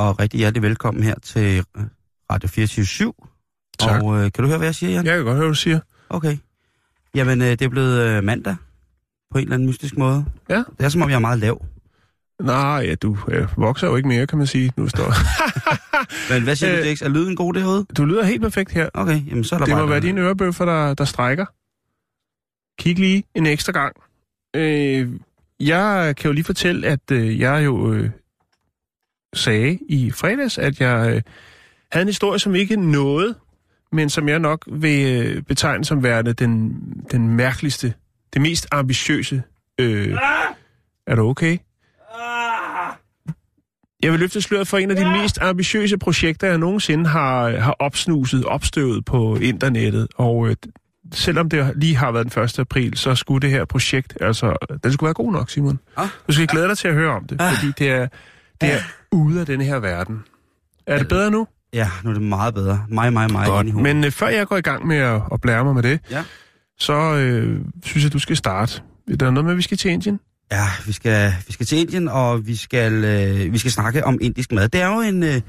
Og rigtig hjertelig velkommen her til øh, Radio 24 Tak. Og øh, kan du høre, hvad jeg siger, Jan? Jeg kan godt høre, hvad du siger. Okay. Jamen, øh, det er blevet øh, mandag på en eller anden mystisk måde. Ja. Det er som om, jeg er meget lav. Nej, ja, du øh, vokser jo ikke mere, kan man sige. Nu står. Men hvad siger Øh, du, Dix? Er lyden god derude? du lyder helt perfekt her. Okay, jamen så er der Det må være dine ørebøffer, der, der strækker. Kig lige en ekstra gang. Øh, jeg kan jo lige fortælle, at øh, jeg jo øh, sagde i fredags, at jeg øh, havde en historie, som ikke nåede, men som jeg nok vil øh, betegne som værende den, den mærkeligste, det mest ambitiøse. Øh, er du okay? Jeg vil løfte sløret for en af de mest ambitiøse projekter, jeg nogensinde har, har opsnuset, opstøvet på internettet. Og øh, selvom det lige har været den 1. april, så skulle det her projekt, altså, den skulle være god nok, Simon. Ah. Du skal glæde dig til at høre om det, Ah. fordi det er, det er ude af den her verden. Er det bedre nu? Ja, nu er det meget bedre. Mig, mig, mig. hovedet. Men øh, før jeg går i gang med at, at blære mig med det, Ja. så øh, synes jeg, du skal starte. Er der noget med, at vi skal til Indien? Ja, vi skal, vi skal til Indien, og vi skal, øh, vi skal snakke om indisk mad. Det er jo en, øh,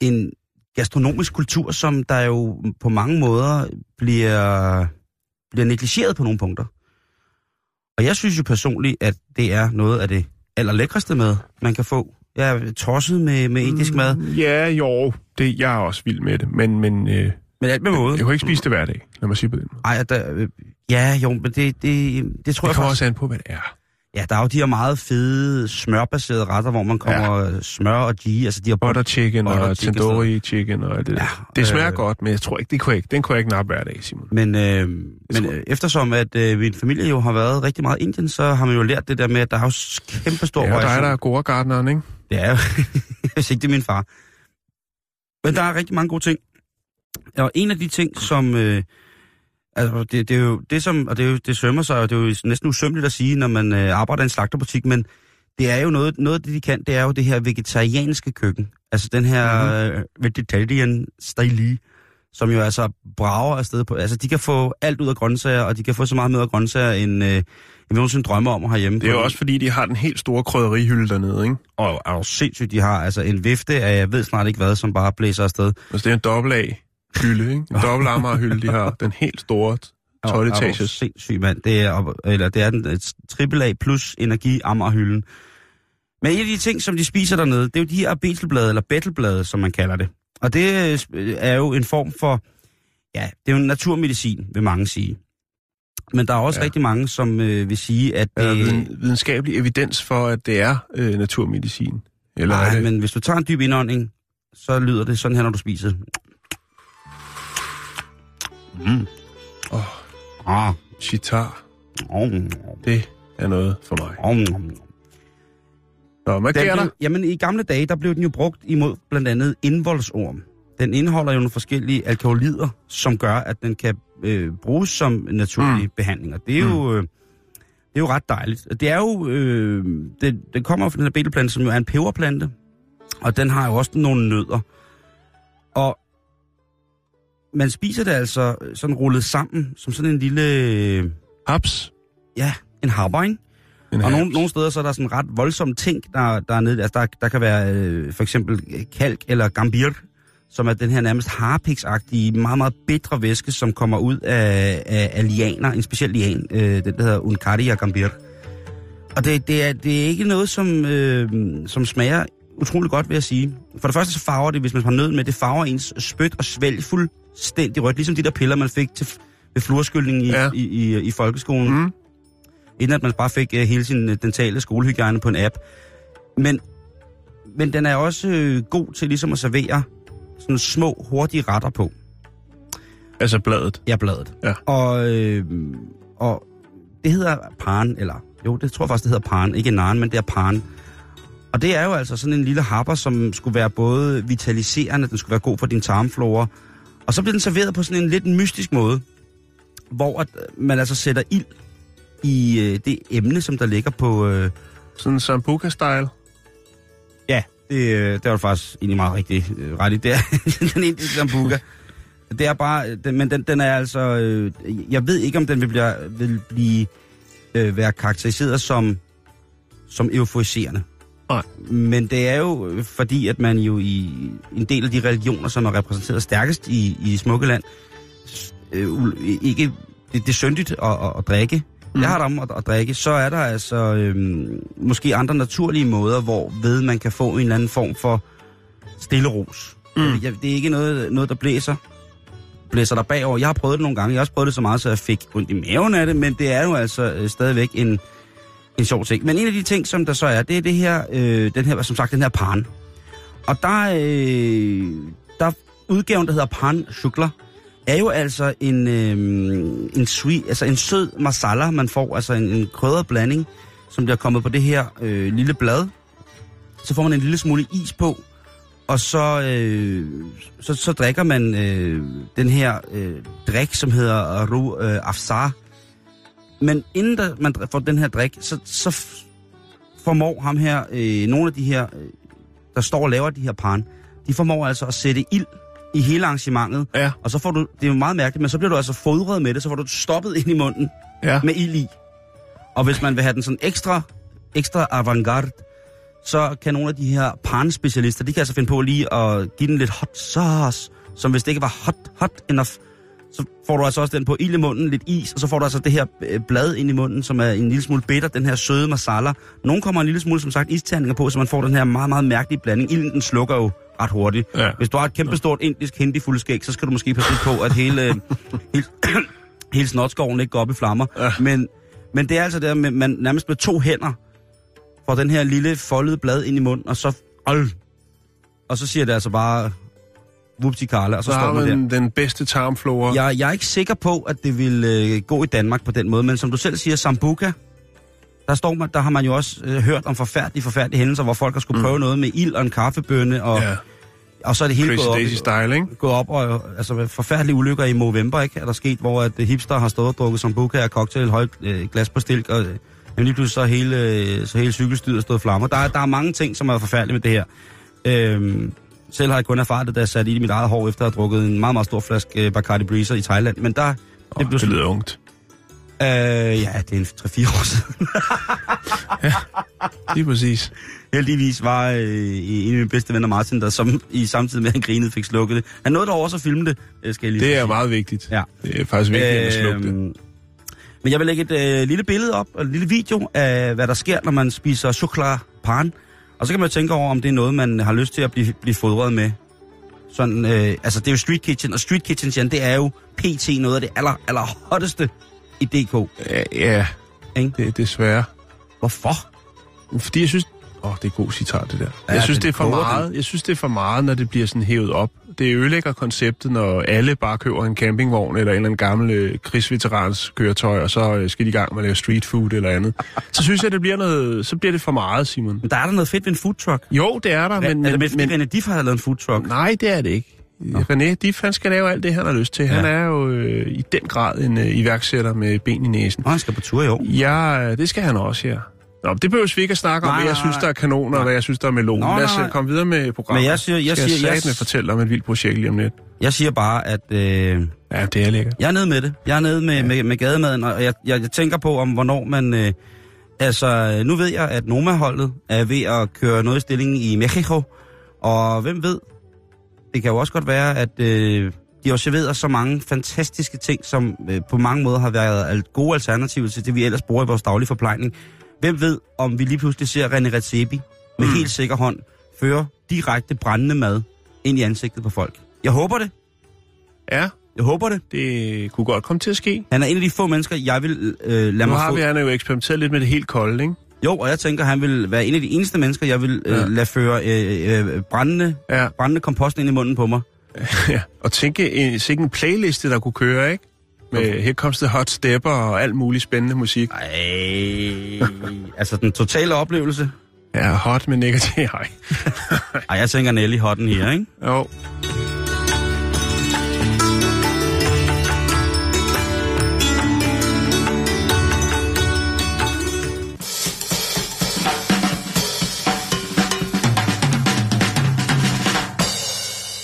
en gastronomisk kultur, som der jo på mange måder bliver, bliver negligeret på nogle punkter. Og jeg synes jo personligt, at det er noget af det allerlækreste mad, man kan få. Jeg er tosset med, med indisk mad, Ja, jo. Det, jeg er også vild med det, men, men øh, men alt med måde. jeg kan ikke spise det hver dag. Lad mig sige på den måde. Ej, der, øh, ja, jo, men det, det, det tror Det jeg faktisk... også an på, hvad det er. Ja, der er jo de her meget fede smørbaserede retter, hvor man kommer ja. smør og ghee, altså de her Butter chicken Butter og chicken, tandoori chicken og det Ja, Det smager øh, godt, men jeg tror ikke, det kunne ikke, den kunne jeg ikke nappe hver dag, Simon. Men, øh, men øh, eftersom at øh, min familie jo har været rigtig meget i Indien, så har man jo lært det der med, at der er jo kæmpe stor Ja, og der er gårdgardneren, ikke? Det er jo, hvis ikke det er min far. Men der er rigtig mange gode ting. Og en af de ting, som... Øh, altså, det, det er jo det, som... Og det, er jo, det sømmer sig, og det er jo næsten usømmeligt at sige, når man øh, arbejder i en slagterbutik, men det er jo noget, noget af det, de kan, det er jo det her vegetarianske køkken. Altså den her mm-hmm. øh, vegetarian style, som jo altså brager afsted på... Altså, de kan få alt ud af grøntsager, og de kan få så meget med af grøntsager, end, øh, end vi nogensinde drømmer om herhjemme. Det er jo også, fordi de har den helt store krydderihylde dernede, ikke? Og er jo sindssygt, de har altså en vifte af, jeg ved snart ikke hvad, som bare blæser afsted. Altså, det er en dobbelt A hylde, ikke? En dobbelt Amager-hylde, de har. Den helt store 12 Er du etages. sindssygt, mand. Det er, eller det er den triple A plus energi Amagerhylden. Men en af de ting, som de spiser dernede, det er jo de her betelblade, eller bettelblade, som man kalder det. Og det øh, er jo en form for, ja, det er jo en naturmedicin, vil mange sige. Men der er også ja. Rigtig mange, som øh, vil sige, at Er der det... viden, videnskabelig evidens for, at det er øh, naturmedicin? Eller er Nej, det... men hvis du tager en dyb indånding, så lyder det sådan her, når du spiser. Mm. Åh, Ah. chitar, Mm. det er noget for mig. Mm. Nå, hvad sker der? jamen i gamle dage, der blev den jo brugt imod blandt andet indvoldsorm. Den indeholder jo nogle forskellige alkoholider, som gør, at den kan øh, bruges som naturlig mm. behandling. Og det er jo... Øh, det er jo ret dejligt. Det er jo, øh, det, det kommer fra den her betelplante, som jo er en peberplante, og den har jo også nogle nødder. Og man spiser det altså sådan rullet sammen, som sådan en lille, øh, Haps. ja, en ikke? En Og nogle, nogle steder så er der sådan ret voldsomme ting, der, der er nede. Altså der, der kan være øh, for eksempel kalk eller gambir, som er den her nærmest harpiksagtige, meget, meget bitre væske, som kommer ud af, af, af lianer, en speciel lian, øh, den der hedder Uncardia gambir. Og det, det, er, det er ikke noget, som, øh, som smager utrolig godt, vil jeg sige. For det første så farver det, hvis man har nød med, det farver ens spyt og svælg fuldstændig rødt, ligesom de der piller, man fik til, ved fluorskyldning i, ja. I, i, i folkeskolen. Mm. Inden at man bare fik uh, hele sin uh, dentale skolehygiejne på en app. Men, men den er også øh, god til ligesom at servere sådan små, hurtige retter på. Altså bladet. Ja, bladet. Ja. Og, øh, og det hedder paren, eller jo, det tror jeg faktisk, det hedder paren. Ikke naren, men det er paren. Og det er jo altså sådan en lille happer, som skulle være både vitaliserende, den skulle være god for din tarmflora. Og så bliver den serveret på sådan en lidt mystisk måde, hvor at man altså sætter ild i øh, det emne, som der ligger på... Øh, Sådan en sambuca-style. ja, det, øh, det var faktisk egentlig meget rigtig øh, ret i. Det er den indiske sambuca. Det er bare... øh, Den, men den, den er altså... Øh, jeg ved ikke, om den vil blive, vil blive øh, være karakteriseret som, som euforiserende. Nej. Men det er jo øh, fordi, at man jo i en del af de religioner, som er repræsenteret stærkest i, i Smukkeland, øh, ikke, det, det er syndigt at, at, at drikke. Mm. Jeg har det om at, at drikke. Så er der altså øhm, måske andre naturlige måder, hvor ved man kan få en eller anden form for stille ros. Mm. Jeg, det er ikke noget, noget, der blæser blæser der bagover. Jeg har prøvet det nogle gange. Jeg har også prøvet det så meget, så jeg fik ondt i maven af det, men det er jo altså øh, stadigvæk en, en sjov ting. Men en af de ting, som der så er, det er det her, øh, den her, som sagt, den her pan. Og der, øh, der udgaven, der hedder pan chukla, er jo altså en, øh, en, sweet, altså en sød masala, man får, altså en, en krydret blanding, som bliver kommet på det her øh, lille blad. Så får man en lille smule is på, og så, øh, så, så drikker man øh, den her øh, drik, som hedder Ru øh, Afsar. Men inden der, man får den her drik, så, så formår ham her, øh, nogle af de her, øh, der står og laver de her pan, de formår altså at sætte ild i hele arrangementet. Ja. Og så får du, det er jo meget mærkeligt, men så bliver du altså fodret med det, så får du stoppet ind i munden Ja. med ild i. Og hvis man vil have den sådan ekstra, ekstra avantgarde, så kan nogle af de her pan-specialister, de kan altså finde på lige at give den lidt hot sauce, som hvis det ikke var hot, hot enough, så får du altså også den på ild i munden, lidt is, og så får du altså det her øh, blad ind i munden, som er en lille smule bitter, den her søde masala. Nogle kommer en lille smule, som sagt, isterninger på, så man får den her meget, meget mærkelige blanding. Ilden, den slukker jo ret hurtigt. Ja. Hvis du har et kæmpestort indisk hindi fuldskæg, så skal du måske passe på, at hele, øh, hele, hele snotskoven ikke går op i flammer. Ja. Men, men det er altså der, med, man nærmest med to hænder får den her lille foldede blad ind i munden, og så... Og så siger det altså bare... Whoopsie Karla, og så, Så står har man der. den bedste tarmflora. Jeg, jeg er ikke sikker på, at det vil øh, gå i Danmark på den måde, men som du selv siger, Sambuca, der, står man, der har man jo også øh, hørt om forfærdelige, forfærdelige hændelser, hvor folk har skulle prøve noget med ild og en kaffebønne, og, Ja. og så er det hele Crazy gået op, Daisy style, ikke? gået op, og altså forfærdelige ulykker i Movember, ikke? Er der sket, hvor at hipster har stået og drukket Sambuca og cocktail, højt øh, glas på stilk, og øh, lige pludselig så hele, øh, så hele cykelstyret stået flammer. Der, er- der er mange ting, som er forfærdelige med det her. Øhm, selv har jeg kun erfaret det, da jeg satte i mit eget hår, efter at have drukket en meget, meget stor flaske øh, Bacardi Breezer i Thailand. Men der... Oh, det lyder ungt. Øh, ja, det er en 3-4 år siden. Lige præcis. Heldigvis var øh, en af mine bedste venner, Martin, der som i samtidig med, at han grinede, fik slukket det. Han nåede dog også at filme det, øh, skal jeg lige Det er sige. meget vigtigt. Ja. Det er faktisk vigtigt at slukke det. Øhm, Men jeg vil lægge et øh, lille billede op, og en lille video af, hvad der sker, når man spiser chokolade pan. Og så kan man jo tænke over, om det er noget, man har lyst til at blive, blive fodret med. Sådan, øh, altså det er jo Street Kitchen, og Street Kitchen, Jan, det er jo pt. noget af det aller, aller hotteste i DK. Ja, ja. Ikke? det er desværre. Hvorfor? Fordi jeg synes... Åh, oh, det er god citat, det der. Ja, jeg synes, det er for meget. Jeg synes, det er for meget, når det bliver sådan hævet op. Det ødelægger konceptet, når alle bare køber en campingvogn eller en eller anden gammel øh, krigsveterans køretøj, og så øh, skal de i gang med at lave street food eller andet. Så synes jeg, det bliver noget, så bliver det for meget, Simon. Men der er der noget fedt ved en food truck. Jo, det er der, men... Men, er det men, med, men René Diff har lavet en food truck? nej, det er det ikke. René Diff, han skal lave alt det, han har lyst til. Ja. Han er jo øh, i den grad en øh, iværksætter med ben i næsen. Nå, han skal på tur i år. Ja, øh, det skal han også, ja. Nå, det behøver vi ikke at snakke om, Nej, hvad jeg synes, der er kanoner, og hvad jeg synes, der er melon. Nå, Lad os nej. øh, komme videre med programmet. Men jeg siger- jeg skal siger- jeg jeg- fortælle om et vildt projekt lige om lidt. Jeg siger bare, at øh, Ja, det er lækkert. jeg er nede med det. Jeg er nede med, ja. med, med gademaden, og jeg, jeg, jeg tænker på, om hvornår man... Øh, altså, nu ved jeg, at Noma-holdet er ved at køre noget i stillingen i Mexico, og hvem ved, det kan jo også godt være, at øh, de har serveret så mange fantastiske ting, som øh, på mange måder har været gode alternativer til det, vi ellers bruger i vores daglige forplejning. Hvem ved, om vi lige pludselig ser René Redzepi med mm. helt sikker hånd føre direkte brændende mad ind i ansigtet på folk. Jeg håber det. Ja, Jeg håber det. det kunne godt komme til at ske. Han er en af de få mennesker, jeg vil øh, lade Nu mig har få... vi han jo eksperimenteret lidt med det helt kolde, ikke? Jo, og jeg tænker, han vil være en af de eneste mennesker, jeg vil øh, Ja. lade føre øh, øh, brændende, Ja. brændende kompost ind i munden på mig. ja. Og tænke, en, en playliste, der kunne køre, ikke? Med Her comes the hot stepper og alt muligt spændende musik. Ej, altså den totale oplevelse. Ja, hot med negativ. Ej. Ej, jeg tænker Nelly Hotten her, ikke? Jo.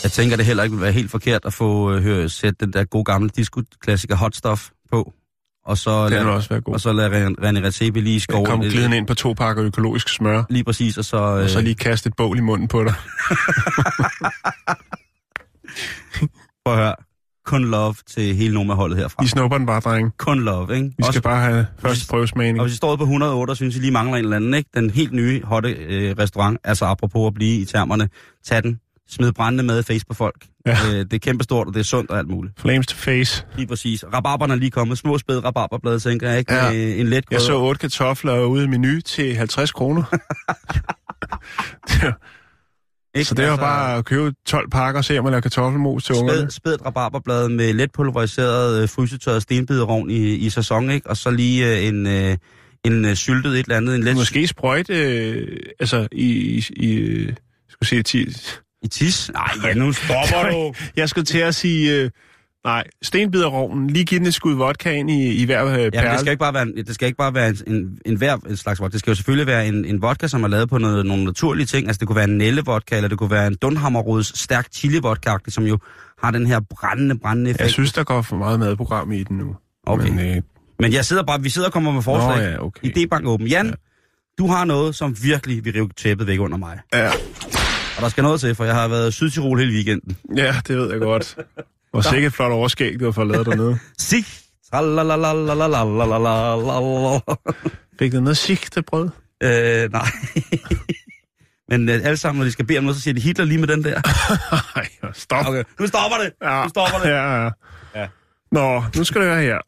Jeg tænker, det heller ikke vil være helt forkert at få øh, høre, sætte den der gode gamle disco-klassiker Hot Stuff på. Og så Den lad, vil også være god. Og så lade René Redzepi lige skove kom glidende ind på to pakker økologisk smør, Lige præcis, og så... og så øh, lige kaste et bål i munden på dig. Prøv at høre. Kun love til hele Noma-holdet herfra. De snupper den bare, dreng. Kun love, ikke? Vi skal Også, bare have første prøvesmagning. og hvis I står på 108 og synes, I lige mangler en eller anden, ikke? Den helt nye, hotte øh, restaurant, altså apropos at blive i termerne, tag den, smid brændende med face på folk. Ja. Øh, det er kæmpestort, og det er sundt og alt muligt. Flames to face. Lige præcis. Rabarberne er lige kommet. Små spæde rabarberblade, tænker jeg, ikke? Ja. Med en let Jeg så otte kartofler ude i menu til 50 kroner. Ikke? så det var bare at købe 12 pakker og se, om man laver kartoffelmos til ungerne. Spæd, spædt rabarberblad med let pulveriseret øh, frysetørret stenbiderovn i, i sæson, ikke? Og så lige øh, en, øh, en øh, syltet et eller andet, en let Måske sprøjte, øh, altså i, i, i øh, skulle sige, i tis. Nej, ja, nu stopper du. jeg skulle til at sige, øh, nej, stenbiderovnen, lige give den et skud vodka ind i, i hver øh, perle. Ja, det skal ikke bare være, en, det skal ikke bare være en, en, en, hver, en slags vodka. Det skal jo selvfølgelig være en, en vodka, som er lavet på noget, nogle naturlige ting. Altså, det kunne være en nællevodka, eller det kunne være en Dunhammerrods stærk chili vodka som jo har den her brændende, brændende effekt. Jeg synes, der går for meget madprogram i den nu. Okay. Men, øh, Men jeg sidder bare, vi sidder og kommer med forslag. Nå ja, okay. Idébank åben. Jan, ja. du har noget, som virkelig vil rive tæppet væk under mig. ja, og der skal noget til, for jeg har været i Sydtirol hele weekenden. Ja, det ved jeg godt. Hvor sikkert flot overskæg, du har fået lavet dernede. Sig! Fik du noget sigte brød? Øh, nej. Men øh, alle sammen, når de skal bede om noget, så siger de Hitler lige med den der. Nej, stop. Okay, nu stopper det. Ja. Nu stopper det. Ja, ja. ja. Nå, nu skal det være her.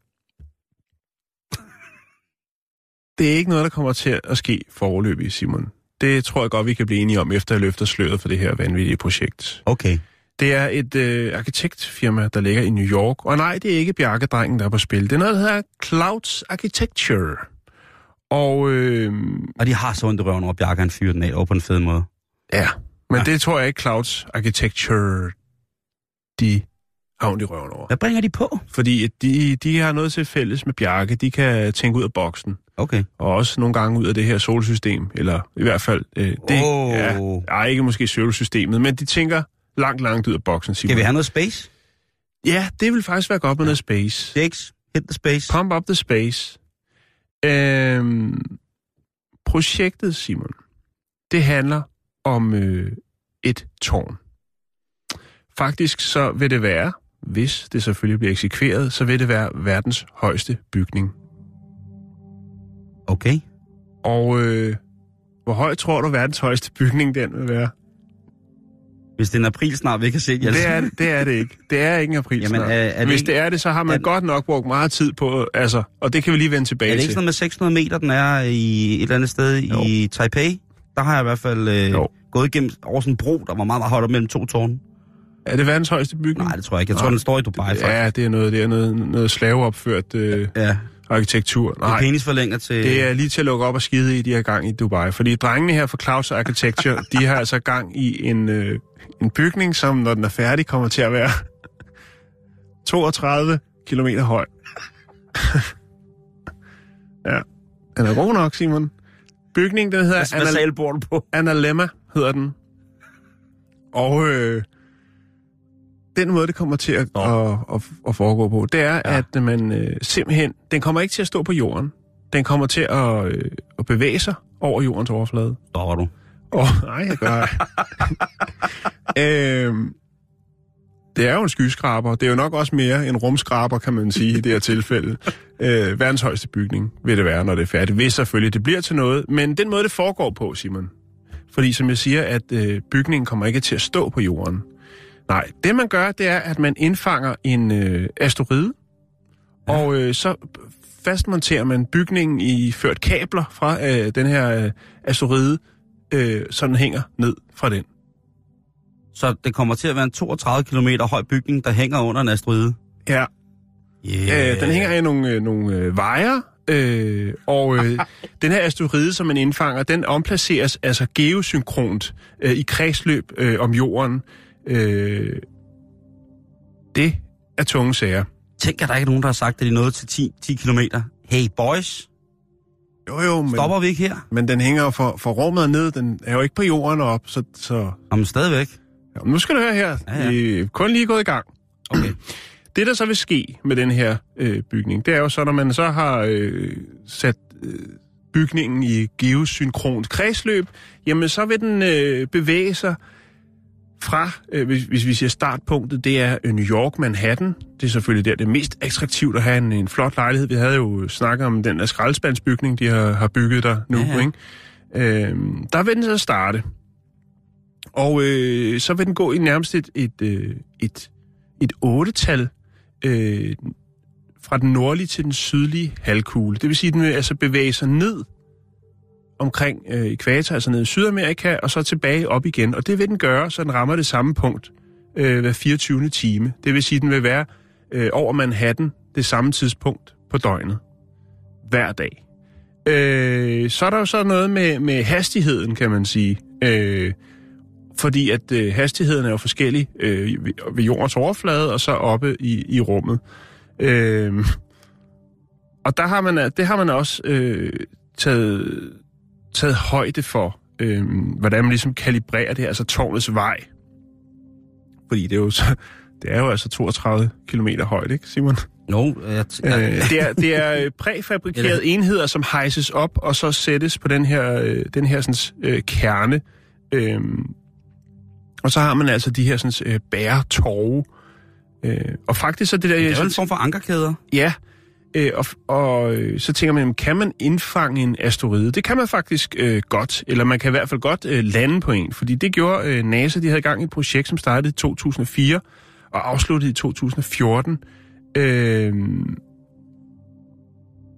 Det er ikke noget, der kommer til at ske foreløbig, Simon. Det tror jeg godt, vi kan blive enige om, efter jeg løfter sløret for det her vanvittige projekt. Okay. Det er et øh, arkitektfirma, der ligger i New York. Og nej, det er ikke Bjarke-drengen, der er på spil. Det er noget, der hedder Clouds Architecture. Og øh, Og de har så ondt røven over, Bjarke han fyrer den af over på en fed måde. ja, men ja. det tror jeg ikke Clouds Architecture, de ondt i røven over. Hvad bringer de på? Fordi de, de har noget til fælles med Bjarke. De kan tænke ud af boksen. Okay. Og også nogle gange ud af det her solsystem. Eller i hvert fald... Øh, det, Åh. ja, ja, ikke måske solsystemet, men de tænker langt, langt ud af boksen, Simon. Skal vi have noget space? Ja, det vil faktisk være godt med noget space. Jakes, hit the space. Pump up the space. Øhm, projektet, Simon, det handler om øh, et tårn. Faktisk så vil det være, hvis det selvfølgelig bliver eksekveret, så vil det være verdens højeste bygning. Okay. Og øh, hvor høj tror du, verdens højeste bygning den vil være? Hvis det er en april snart, vi kan se Det er, det er det ikke. Det er ikke en april Jamen, er- er det Hvis ikke- det er det, så har man er- godt nok brugt meget tid på, altså, og det kan vi lige vende tilbage Er det ikke til. sådan med 600 meter, den er i et eller andet sted Jo. i Taipei? Der har jeg i hvert fald øh, Jo. gået igennem over sådan en bro, der var meget, meget højt op mellem to tårne. Er det verdens højeste bygning? Nej, det tror jeg ikke. Jeg tror, Nej. den står i Dubai, faktisk. Ja, det er noget, det er noget, noget slaveopført øh, Ja, arkitektur. Nej. Nej, penisforlænger til... det er lige til at lukke op og skide i, de her gang i Dubai. Fordi drengene her fra Claus Architecture, de har altså gang i en, øh, en bygning, som når den er færdig, kommer til at være 32 kilometer høj. ja, den er god nok, Simon. Bygningen, den hedder Hvad, hvad bor du på? Analemma hedder den. Og øh, den måde, det kommer til at, at, at, at foregå på, det er, ja. at man øh, simpelthen... Den kommer ikke til at stå på jorden. Den kommer til at, øh, at bevæge sig over jordens overflade. Stopper du. Åh, oh, nej, jeg gør øhm, det er jo en skyskraber. Det er jo nok også mere en rumskraber, kan man sige, i det her tilfælde. Øh, verdens højeste bygning vil det være, når det er færdigt. Hvis selvfølgelig det bliver til noget. Men den måde, det foregår på, Simon. Fordi som jeg siger, at øh, bygningen kommer ikke til at stå på jorden. Nej, det man gør, det er, at man indfanger en øh, asteroide. Ja. Og øh, så fastmonterer man bygningen i ført kabler fra øh, den her øh, asteroide, øh, så den hænger ned fra den. Så det kommer til at være en 32 km høj bygning, der hænger under en asteroide. Ja, Yeah. øh, den hænger i nogle, øh, nogle øh, vejer, øh, og øh, den her asteroide, som man indfanger, den omplaceres altså geosynkront øh, i kredsløb øh, om jorden. Øh, det er tunge sager. Tænk, at der ikke er nogen, der har sagt, at de nået til 10, 10 km. Hey boys, Jo, jo, men, stopper vi ikke her? men den hænger jo for, for rummet ned. Den er jo ikke på jorden op, så... så Jamen stadigvæk. ja, nu skal du høre her. Ja, ja. Er kun lige gået i gang. Okay. Det, der så vil ske med den her øh, bygning, det er jo så, når man så har øh, sat øh, bygningen i geosynkront kredsløb, jamen så vil den øh, bevæge sig fra, øh, hvis, hvis vi siger startpunktet, det er øh, New York, Manhattan. Det er selvfølgelig der, det er mest attraktivt at have en, en flot lejlighed. Vi havde jo snakket om den der skraldespandsbygning, de har, har bygget der nu. Ja. Ikke? Øh, der vil den så starte. Og øh, så vil den gå i nærmest et, et, øh, et, et otte-tal øh, fra den nordlige til den sydlige halvkugle. Det vil sige, at den vil altså bevæge sig ned omkring øh, ekvator, altså ned i Sydamerika, og så tilbage op igen. Og det vil den gøre, så den rammer det samme punkt øh, hver 24. time. Det vil sige, at den vil være øh, over Manhattan det samme tidspunkt på døgnet. Hver dag. Øh, så er der jo så noget med, med hastigheden, kan man sige. Øh, fordi at øh, hastigheden er jo forskellig øh, ved, ved jordens overflade og så oppe i, i rummet. Øh, og der har man, det har man også øh, taget, taget højde for, øh, hvordan man ligesom kalibrerer det, altså tårnets vej. Fordi det er jo, så, det er jo altså 32 km højt, ikke Simon? No, jeg t- Øh, det er, det er øh, præfabrikerede enheder, som hejses op og så sættes på den her, øh, den her sådan, øh, kerne. Øhm, og så har man altså de her sådan, øh, bæretorve. Øh, og faktisk så det der... det er jo en form for ankerkæder. Ja, øh, og, og øh, så tænker man, kan man indfange en asteroide? Det kan man faktisk øh, godt, eller man kan i hvert fald godt øh, lande på en, fordi det gjorde øh, NASA, de havde gang i et projekt, som startede i 2004 og afsluttede i 2014, øh,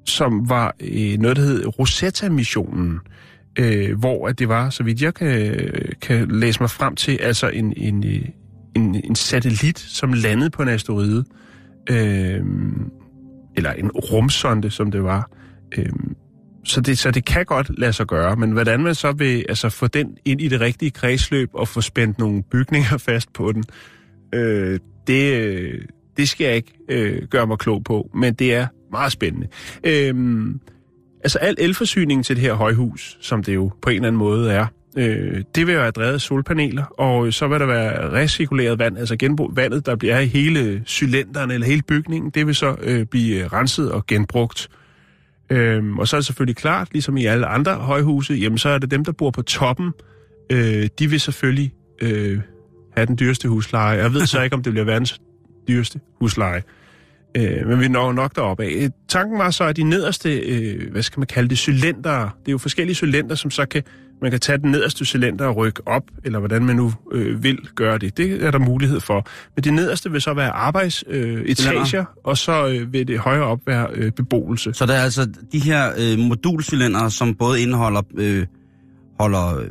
som var øh, noget, der hed Rosetta-missionen, øh, hvor at det var, så vidt jeg kan, kan læse mig frem til, altså en, en, øh, en, en satellit, som landede på en asteroide, øh, eller en rumsonde, som det var. Øhm, så, det, så det kan godt lade sig gøre, men hvordan man så vil altså, få den ind i det rigtige kredsløb og få spændt nogle bygninger fast på den, øh, det, øh, det skal jeg ikke øh, gøre mig klog på, men det er meget spændende. Øhm, altså al elforsyningen til det her højhus, som det jo på en eller anden måde er, øh, det vil jo være drevet af solpaneler, og så vil der være recirkuleret vand, altså genbrug vandet, der bliver i hele cylinderen eller hele bygningen, det vil så øh, blive renset og genbrugt. Øh, og så er det selvfølgelig klart, ligesom i alle andre højhuse, jamen så er det dem, der bor på toppen, øh, de vil selvfølgelig øh, have den dyreste husleje. Jeg ved så ikke, om det bliver verdens dyreste husleje. Øh, men vi når nok deroppe af. Tanken var så, at de nederste, øh, hvad skal man kalde det, cylinder, det er jo forskellige cylinder, som så kan, man kan tage den nederste cylinder og rykke op, eller hvordan man nu øh, vil gøre det. Det er der mulighed for. Men det nederste vil så være arbejdsetager, øh, og så øh, vil det højere op være øh, beboelse. Så der er altså de her øh, modulcylindere, som både indeholder øh, holder øh,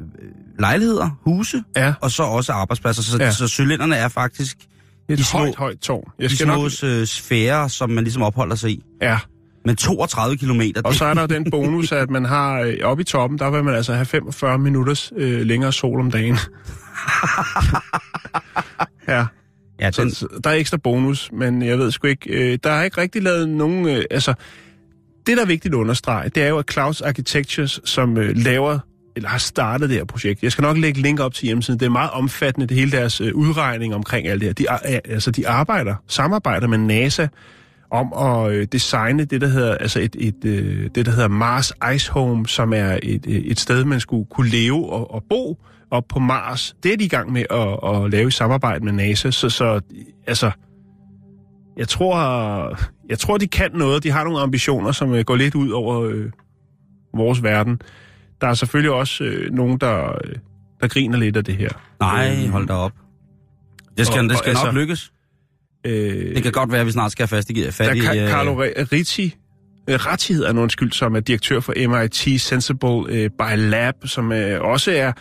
lejligheder, huse, Ja, og så også arbejdspladser. Så, Ja. så cylinderne er faktisk et de små- højt, højt tårn. Jeg de skal små nok... øh, sfærer, som man ligesom opholder sig i. Ja, Men 32 kilometer, og så er der den bonus, at man har øh, oppe i toppen, der vil man altså have 45 minutters øh, længere sol om dagen. ja. ja, den, Så, der er ekstra bonus, men jeg ved sgu ikke, øh, der er ikke rigtig lavet nogen, øh, altså, det der er vigtigt at understrege, det er jo, at Clouds Architectures, som øh, laver, eller har startet det her projekt, jeg skal nok lægge link op til hjemmesiden, det er meget omfattende, det hele deres øh, udregning omkring alt det her. De, altså, de arbejder, samarbejder med NASA om at øh, designe det, der hedder, altså et, et, øh, det, der hedder Mars Ice Home, som er et, øh, et sted, man skulle kunne leve og, og bo op på Mars. Det er de i gang med at, at lave i samarbejde med NASA, så, så altså, jeg tror, jeg tror, de kan noget. De har nogle ambitioner, som går lidt ud over øh, vores verden. Der er selvfølgelig også øh, nogen, der, der griner lidt af det her. nej, hold da op. Det skal, Og- det og skal altså- nok lykkes. Øh, Det kan godt være, at vi snart skal have fast i fat Der i... er øh, Carlo Rizzi, øh, Ratti hedder han undskyld, som er direktør for MIT Sensible øh, by Lab, som også er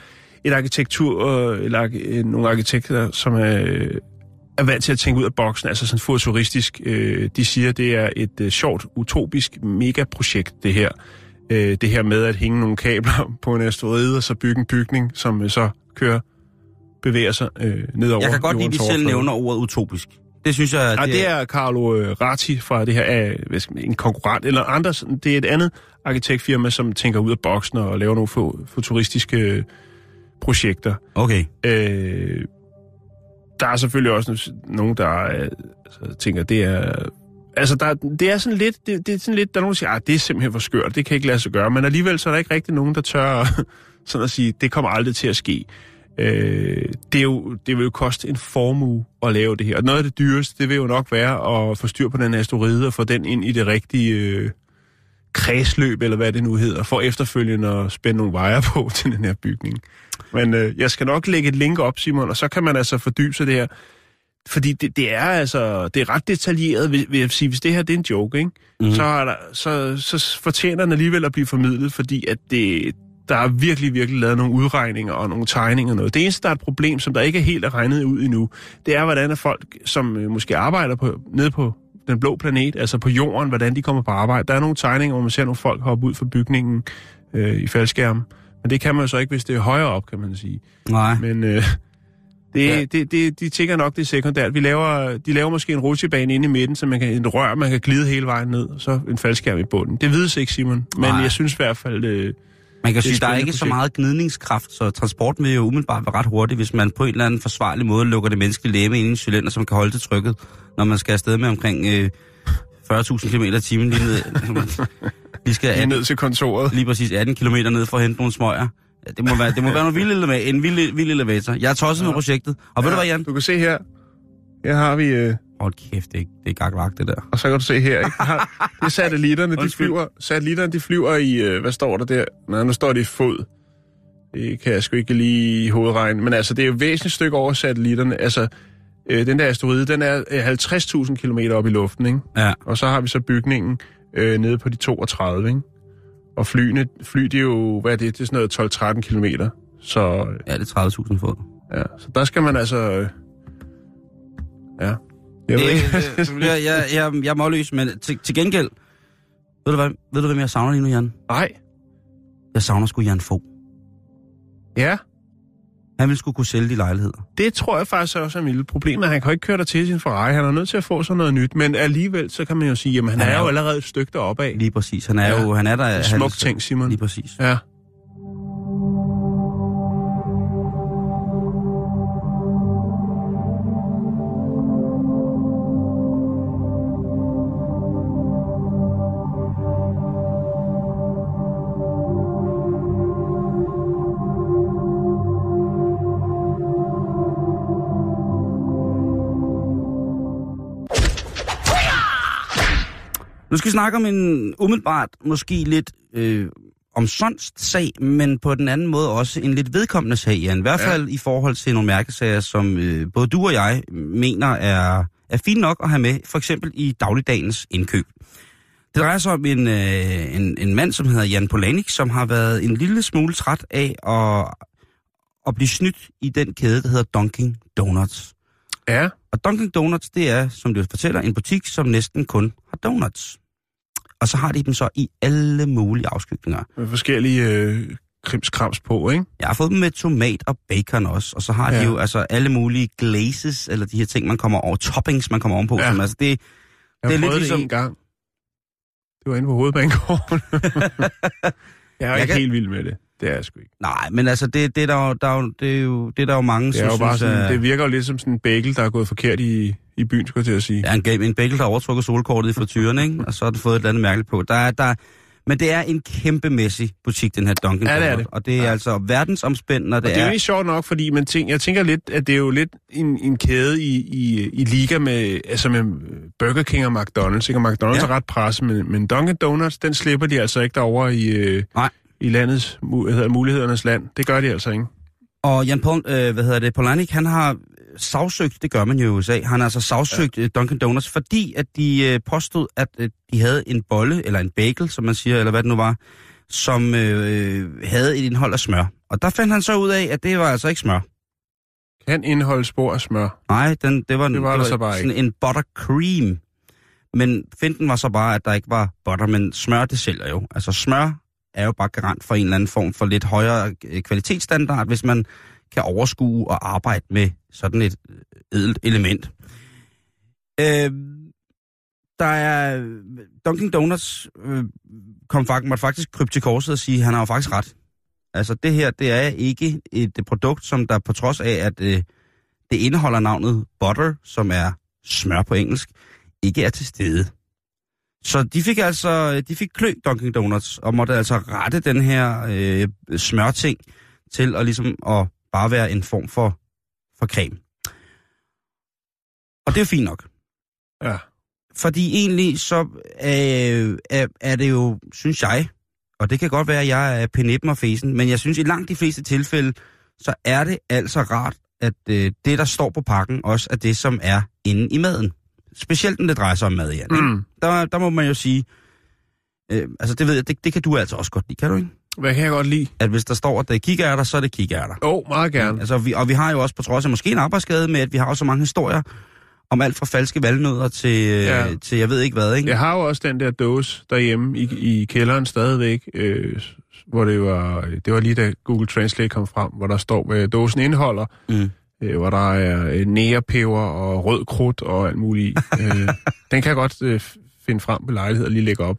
et arkitektur, eller nogle arkitekter, som er, er vant til at tænke ud af boksen, altså sådan futuristisk. De siger, det er et sjovt, utopisk megaprojekt, det her. Det her med at hænge nogle kabler på en asteroide, og så bygge en bygning, som så kører, bevæger sig øh, ned over Jeg kan godt lide, at de selv nævner ordet utopisk. Det synes jeg, Ja, det er Carlo øh, Ratti fra det her, øh, man, en konkurrent, eller andre, det er et andet arkitektfirma, som tænker ud af boksen og laver nogle fu- futuristiske øh, projekter. Okay. Øh, der er selvfølgelig også no- nogen, der altså, tænker, det er... Altså, der, det er sådan lidt, det, det er sådan lidt, der er nogen, der siger, at det er simpelthen for skørt, det kan ikke lade sig gøre, men alligevel så er der ikke rigtig nogen, der tør sådan at sige, det kommer aldrig til at ske. Øh, det, er jo, det vil jo koste en formue at lave det her. Og noget af det dyreste, det vil jo nok være at få styr på den asteroide og få den ind i det rigtige øh, kredsløb, eller hvad det nu hedder, for efterfølgende at spænde nogle vejer på til den her bygning. Men øh, jeg skal nok lægge et link op, Simon, og så kan man altså fordybe sig det her. Fordi det, det er altså, det er ret detaljeret, vil, vil jeg sige, hvis det her det er en joke, ikke? Mm. Så, er der, så, så fortjener den alligevel at blive formidlet, fordi at det, der er virkelig, virkelig lavet nogle udregninger og nogle tegninger og noget. Det eneste, der er et problem, som der ikke er helt er regnet ud endnu, det er, hvordan er folk, som øh, måske arbejder på, nede på den blå planet, altså på jorden, hvordan de kommer på arbejde. Der er nogle tegninger, hvor man ser nogle folk hoppe ud fra bygningen øh, i faldskærmen. Men det kan man jo så ikke, hvis det er højere op, kan man sige. Nej. Men øh, det, Ja. det, det, de tænker nok, det er sekundært. Vi laver, de laver måske en rutsjebane inde i midten, så man kan en rør, man kan glide hele vejen ned, og så en faldskærm i bunden. Det vides ikke, Simon. Men Nej. jeg synes i hvert fald, øh, Man kan sige, der er ikke så projekt. meget gnidningskraft, så transporten vil jo umiddelbart være ret hurtig, hvis man på en eller anden forsvarlig måde lukker det menneskelige læme ind i en cylinder, som kan holde til trykket, når man skal afsted med omkring øh, 40.000 km i timen lige ned. Vi skal lige 18, ned til kontoret. lige præcis 18 km ned for at hente nogle smøger. Ja, det må være, det må være noget vild eleva- en vild, vild elevator. Jeg er tosset med projektet. Og ved du hvad, Jan? Du kan se her. Her har vi... Øh, Hold kæft, det det er gakvagt, det der. og så kan du se her, ikke? Det er satellitterne, de flyver, satellitterne, de flyver i... Øh, hvad står der der? Nej, nu står det i fod. Det kan jeg sgu ikke lige hovedregne. Men altså, det er jo et væsentligt stykke over satellitterne. Altså, øh, den der asteroide, den er øh, 50.000 km op i luften, ikke? Ja. Og så har vi så bygningen øh, nede på de 32, ikke? Og flyene, fly, det er jo, hvad er det? Det er sådan noget 12-13 km. Så, øh, Ja, det er 30.000 fod. ja, så der skal man altså... Øh, ja. Ikke. Det, det, jeg, jeg, jeg, jeg er målløs, men til, til gengæld... Ved du, hvad, ved du, hvem jeg savner lige nu, Jan? Nej. Jeg savner sgu Jan Fogh. Ja, Han ville skulle kunne sælge de lejligheder. det tror jeg faktisk også er mit problem. Han kan ikke køre der til sin Ferrari. Han er nødt til at få sådan noget nyt. Men alligevel, så kan man jo sige, at han, Han er er jo allerede et stykke deroppe af. Lige præcis. Han er Ja. jo... Han er der... En han- smuk ting, Simon. Lige præcis. Ja. Nu skal vi snakke om en umiddelbart, måske lidt øh, omsonst sag, men på den anden måde også en lidt vedkommende sag, Jan. I hvert Ja. fald i forhold til nogle mærkesager, som øh, både du og jeg mener er, er fint nok at have med, for eksempel i dagligdagens indkøb. Det drejer sig om en, øh, en, en mand, som hedder Jan Polanik, som har været en lille smule træt af at, at blive snydt i den kæde, der hedder Dunkin' Donuts. Ja. Og Dunkin' Donuts, det er, som det fortæller, en butik, som næsten kun har donuts. Og så har de dem så i alle mulige afskygninger. Med forskellige øh, krimskrams på, ikke? Jeg har fået dem med tomat og bacon også, og så har ja. de jo altså alle mulige glazes, eller de her ting, man kommer over, toppings, man kommer ovenpå. Ja. Som, altså det, Jeg Det er lidt ligesom- det en gang. Det var inde på hovedbanegården. jeg er Jeg ikke kan- helt vild med det. Det er jeg sgu ikke. nej, men altså det, det, er der, der, er det, er jo, det er der jo mange, Det, som jo bare synes, sådan, at, det virker jo lidt som sådan en bagel, der er gået forkert i, i byen, skulle jeg til at sige. Ja, en, en bagel, der har overtrukket solkortet i frityren, ikke? Og så har du fået et eller andet mærkeligt på. Der er, der, men det er en kæmpemæssig butik, den her Dunkin' Ja, det er det. Og det er Ja. altså verdensomspændende, og Det, og det er jo ikke sjovt nok, fordi man tænker, jeg tænker lidt, at det er jo lidt en, en kæde i, i, i liga med, altså med Burger King og McDonald's. Ikke? Og McDonald's Ja. er ret presset, men, men Dunkin' Donuts, den slipper de altså ikke derovre i, øh, Nej. I landets, hedder, det, mulighedernes land. Det gør de altså ikke. Og Jan Paul, øh, hvad hedder det, Polanik, han har sagsøgt, det gør man jo i USA, han har altså sagsøgt ja. Dunkin' Donuts, fordi at de øh, påstod, at øh, de havde en bolle, eller en bagel, som man siger, eller hvad det nu var, som øh, havde et indhold af smør. Og der fandt han så ud af, at det var altså ikke smør. Kan indeholde spor af smør. Nej, den, det var, Det var der så bare sådan en buttercream. Men finten var så bare, at der ikke var butter, men smør, det sælger jo. Altså smør er jo bare garant for en eller anden form for lidt højere øh, kvalitetsstandard, hvis man kan overskue og arbejde med sådan et øh, edelt element. Øh, der er... Øh, Dunkin' Donuts øh, kom faktisk, måtte faktisk krybe til korset og sige, at han har jo faktisk ret. Altså det her, det er ikke et produkt, som der på trods af, at øh, det indeholder navnet butter, som er smør på engelsk, ikke er til stede. Så de fik altså, de fik klø Dunkin' Donuts, og måtte altså rette den her øh, smørting til at ligesom at bare være en form for, for creme. Og det er jo fint nok. Ja. Fordi egentlig så øh, er, er det jo, synes jeg, og det kan godt være, at jeg er penippen og fesen, men jeg synes i langt de fleste tilfælde, så er det altså rart, at øh, det, der står på pakken, også er det, som er inde i maden. Specielt når det drejer sig om mad, Jan. Mm. Der, der må man jo sige, øh, altså det ved jeg, det, det kan du altså også godt lide, kan du ikke? Hvad kan jeg godt lide? At hvis der står, at det er kikærter, så er det kikærter. Åh, oh, meget gerne. Altså, vi, og vi har jo også på trods af måske en arbejdsskade med, at vi har jo så mange historier om alt fra falske valnødder til, ja. Ja. til jeg ved ikke hvad, ikke? Jeg har jo også den der dåse derhjemme i, i kælderen stadigvæk, øh, hvor det var, det var lige da Google Translate kom frem, hvor der står, hvad dåsen indeholder, Mm. Øh, hvor der er øh, nærepeber og rød krudt og alt muligt. øh, den kan jeg godt øh, finde frem på lejlighed og lige lægge op.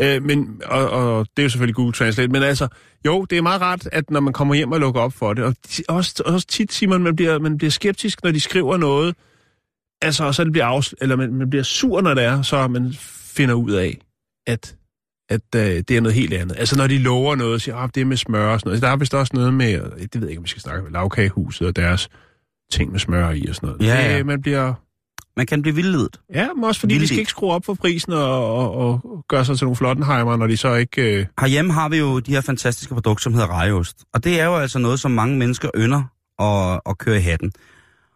Øh, men, og, og det er jo selvfølgelig Google Translate, men altså, jo, det er meget rart, at når man kommer hjem og lukker op for det, og også, også tit, Simon, man bliver, man bliver skeptisk, når de skriver noget, altså, og så det bliver afs- eller man, man bliver sur, når det er, så man finder ud af, at, at øh, det er noget helt andet. Altså, når de lover noget, og siger, at det er med smør og sådan noget. Der er vist også noget med, det ved jeg ikke, om vi skal snakke om, lavkagehuset og deres ting med smør i og sådan noget. Ja, ja. Det, man bliver... Man kan blive vildledet. Ja, men også fordi de Vildt. skal ikke skrue op for prisen og, og, og gøre sig til nogle flottenheimer, når de så ikke... Øh, Herhjemme har vi jo de her fantastiske produkter, som hedder rejeost. Og det er jo altså noget, som mange mennesker ynder at, at køre i hatten.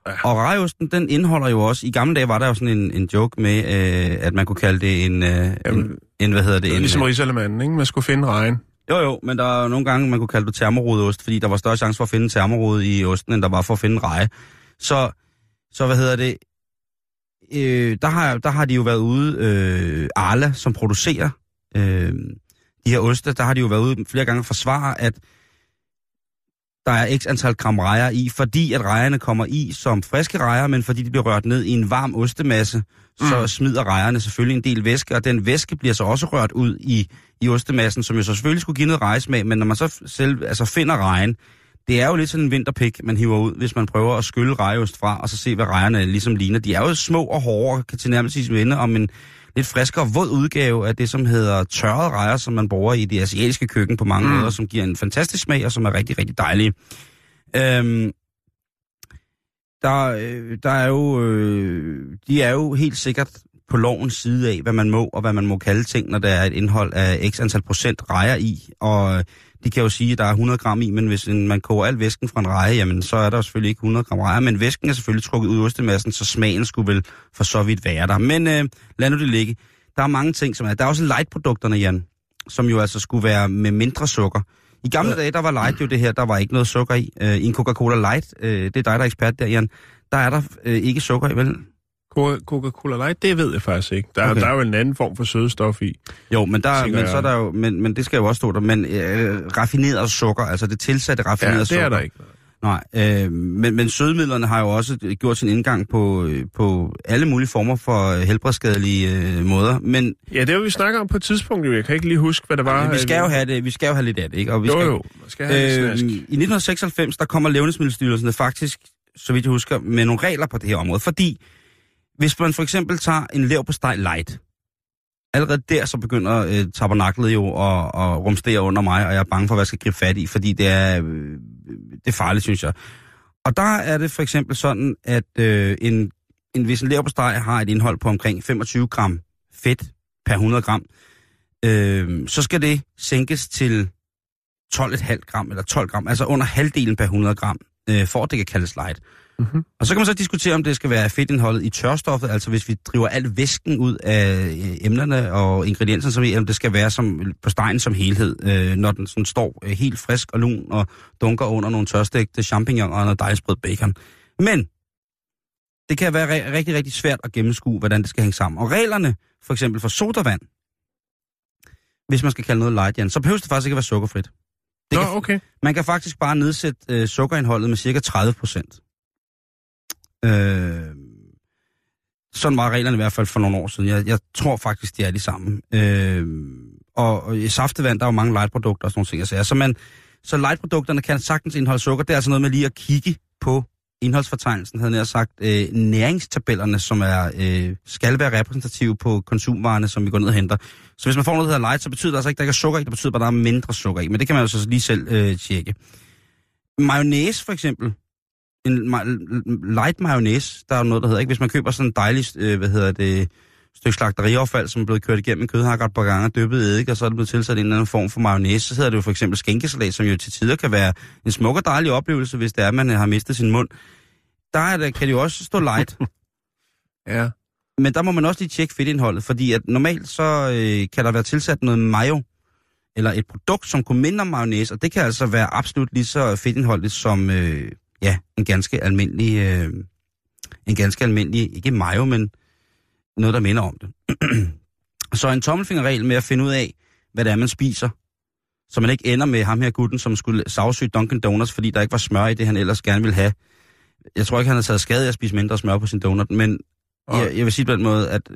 Ja. Og rejeosten, den indeholder jo også... I gamle dage var der jo sådan en, en joke med, øh, at man kunne kalde det en... Øh, en, Jamen, en hvad hedder det? det En, ligesom Rigsalemanden, ikke? Man skulle finde regn jo, jo, men der er nogle gange, man kunne kalde det termorodeost, fordi der var større chance for at finde termorude i osten, end der var for at finde reje. Så, så hvad hedder det? Øh, der, har, der har de jo været ude, øh, Arla, som producerer øh, de her oste, der har de jo været ude flere gange og forsvare, at der er x antal gram rejer i, fordi at rejerne kommer i som friske rejer, men fordi de bliver rørt ned i en varm ostemasse, så Mm. smider rejerne selvfølgelig en del væske, og den væske bliver så også rørt ud i, i ostemassen, som jo så selvfølgelig skulle give noget rejesmag, men når man så selv altså finder rejen, det er jo lidt sådan en vinterpik, man hiver ud, hvis man prøver at skylle rejeost fra, og så se, hvad rejerne ligesom ligner. De er jo små og hårde, og kan tilnærmelsesvis vende om en lidt friskere, våd udgave af det, som hedder tørrede rejer, som man bruger i det asiatiske køkken på mange Mm. måder, som giver en fantastisk smag, og som er rigtig, rigtig dejlige. Øhm, der, øh, der er jo, øh, de er jo helt sikkert på lovens side af, hvad man må og hvad man må kalde ting, når der er et indhold af x antal procent rejer i. Og de kan jo sige, at der er 100 gram i, men hvis en, man koger al væsken fra en reje, jamen så er der jo selvfølgelig ikke 100 gram rejer, men væsken er selvfølgelig trukket ud i ostemassen, så smagen skulle vel for så vidt være der. Men øh, lad nu det ligge. Der er mange ting, som er... Der er også light-produkterne, Jan, som jo altså skulle være med mindre sukker. I gamle dage, der var light jo det her, der var ikke noget sukker i. Øh, I en Coca-Cola Light, øh, det er dig, der er ekspert der, Jan, der er der øh, ikke sukker i, vel? Co- Coca-Cola Light, det ved jeg faktisk ikke. Der, Okay. der er jo en anden form for sødestof i. Jo, men, der, men så er der jo, men, men det skal jo også stå der, men øh, raffineret sukker, altså det tilsatte raffinerede Ja, det sukker. er der ikke. Nej, øh, men, men sødemidlerne har jo også gjort sin indgang på, øh, på alle mulige former for øh, helbredsskadelige øh, måder. Men Ja, det har vi snakket om på et tidspunkt, jo. Jeg kan ikke lige huske, hvad det var. vi skal jo have det, vi skal jo have lidt af det, ikke? Og vi Jo, skal, jo. Skal have Øh, øh, I 1996, der kommer Levnedsmiddelstyrelsen faktisk, så vidt jeg husker, med nogle regler på det her område. Fordi hvis man for eksempel tager en lev på steg light, allerede der så begynder øh, tabernaklet jo at, at rumstere under mig, og jeg er bange for, hvad jeg skal gribe fat i, fordi det er, øh, det er farligt, synes jeg. Og der er det for eksempel sådan, at øh, en, en hvis en lev på steg har et indhold på omkring 25 gram fedt per 100 gram, øh, så skal det sænkes til 12,5 gram eller 12 gram, altså under halvdelen per 100 gram, øh, for at det kan kaldes light. Mhm. Og så kan man så diskutere, om det skal være fedtindholdet i tørstoffet, altså hvis vi driver al væsken ud af øh, emnerne og ingredienserne, som om det skal være som, på stegen som helhed, øh, når den sådan står øh, helt frisk og lun og dunker under nogle tørstægte champignon og noget dejligt sprød bacon. Men det kan være ri- rigtig, rigtig svært at gennemskue, hvordan det skal hænge sammen. Og reglerne, for eksempel for sodavand, hvis man skal kalde noget light, Jan, så behøver det faktisk ikke at være sukkerfrit. Det Nå, kan, okay. man kan faktisk bare nedsætte øh, sukkerindholdet med cirka 30 procent. Øh, sådan var reglerne i hvert fald for nogle år siden. Jeg, jeg tror faktisk, de er de samme. Øh, og, og i saftevand, der er jo mange lightprodukter og sådan nogle ting, jeg. Så, man, så lightprodukterne kan sagtens indeholde sukker. Det er altså noget med lige at kigge på indholdsfortegnelsen, havde jeg sagt, øh, næringstabellerne, som er, øh, skal være repræsentative på konsumvarerne, som vi går ned og henter. Så hvis man får noget, der hedder light, så betyder det altså ikke, at der ikke er sukker i, det betyder bare, at der er mindre sukker i. Men det kan man jo så lige selv øh, tjekke. Mayonnaise for eksempel, en light mayonnaise, der er noget, der hedder, ikke? Hvis man køber sådan en dejlig, øh, hvad hedder det, stykke slagteriaffald, som er blevet kørt igennem en kødhakker et par gange, dyppet eddike, og så er det blevet tilsat en eller anden form for mayonnaise, så hedder det jo for eksempel skænkesalat, som jo til tider kan være en smuk og dejlig oplevelse, hvis det er, at man har mistet sin mund. Der er det, kan det jo også stå light, Ja. men der må man også lige tjekke fedtindholdet, fordi at normalt så øh, kan der være tilsat noget mayo, eller et produkt, som kunne minde om mayonnaise, og det kan altså være absolut lige så fedtindholdigt som øh, ja, en ganske almindelig, øh, en ganske almindelig, ikke mayo, men noget, der minder om det. så en tommelfingerregel med at finde ud af, hvad det er, man spiser, så man ikke ender med ham her gutten, som skulle sagsøge Dunkin' Donuts, fordi der ikke var smør i det, han ellers gerne ville have. Jeg tror ikke, han har taget skade af at spise mindre smør på sin donut, men Og- jeg, jeg vil sige på den måde, at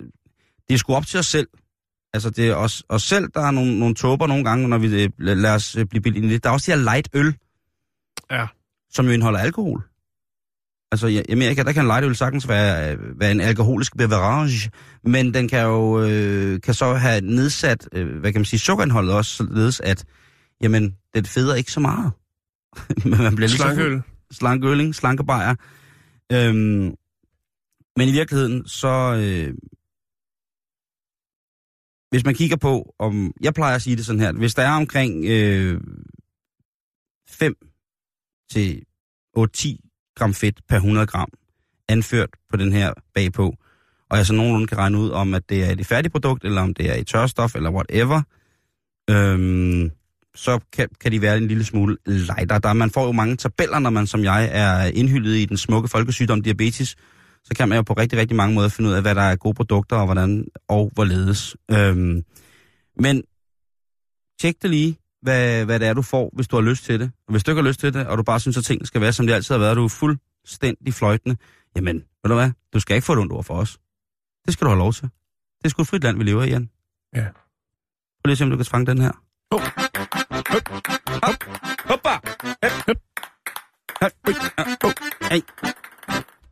det er sgu op til os selv. Altså, det er os, os selv, der er nogle, nogle tåber nogle gange, når vi øh, lader os øh, blive billige. Der er også de her light øl, Ja. Som jo indeholder alkohol. Altså, i Amerika, der kan en light øl sagtens være, være en alkoholisk beverage, men den kan jo øh, kan så have nedsat, øh, hvad kan man sige, sukkerindholdet også, således at, jamen, den feder ikke så meget. men man bliver lige så fuld Slankeøl. slankeøling, slankebajer. Øhm, men i virkeligheden, så... Øh, hvis man kigger på, om... Jeg plejer at sige det sådan her. Hvis der er omkring øh, 5 til 8-10 gram fedt per 100 gram anført på den her bagpå, og jeg så nogenlunde kan regne ud om, at det er et færdigprodukt, eller om det er et tørstof, eller whatever, øhm, så kan, kan de være en lille smule lighter. Der, man får jo mange tabeller, når man som jeg er indhyldet i den smukke folkesygdom diabetes. Så kan man jo på rigtig, rigtig mange måder finde ud af, hvad der er gode produkter, og hvordan og hvorledes. Øhm, men tjek det lige, hvad, hvad det er, du får, hvis du har lyst til det. Og hvis du ikke har lyst til det, og du bare synes, at tingene skal være, som de altid har været, du er fuldstændig fløjtende, jamen, ved du hvad, du skal ikke få et ondt ord for os. Det skal du have lov til. Det er sgu et frit land, vi lever i, Jan. Ja. Prøv lige at se, om du kan fange den her. Hop. Hop. Hoppa. Hop. Hop. Hop.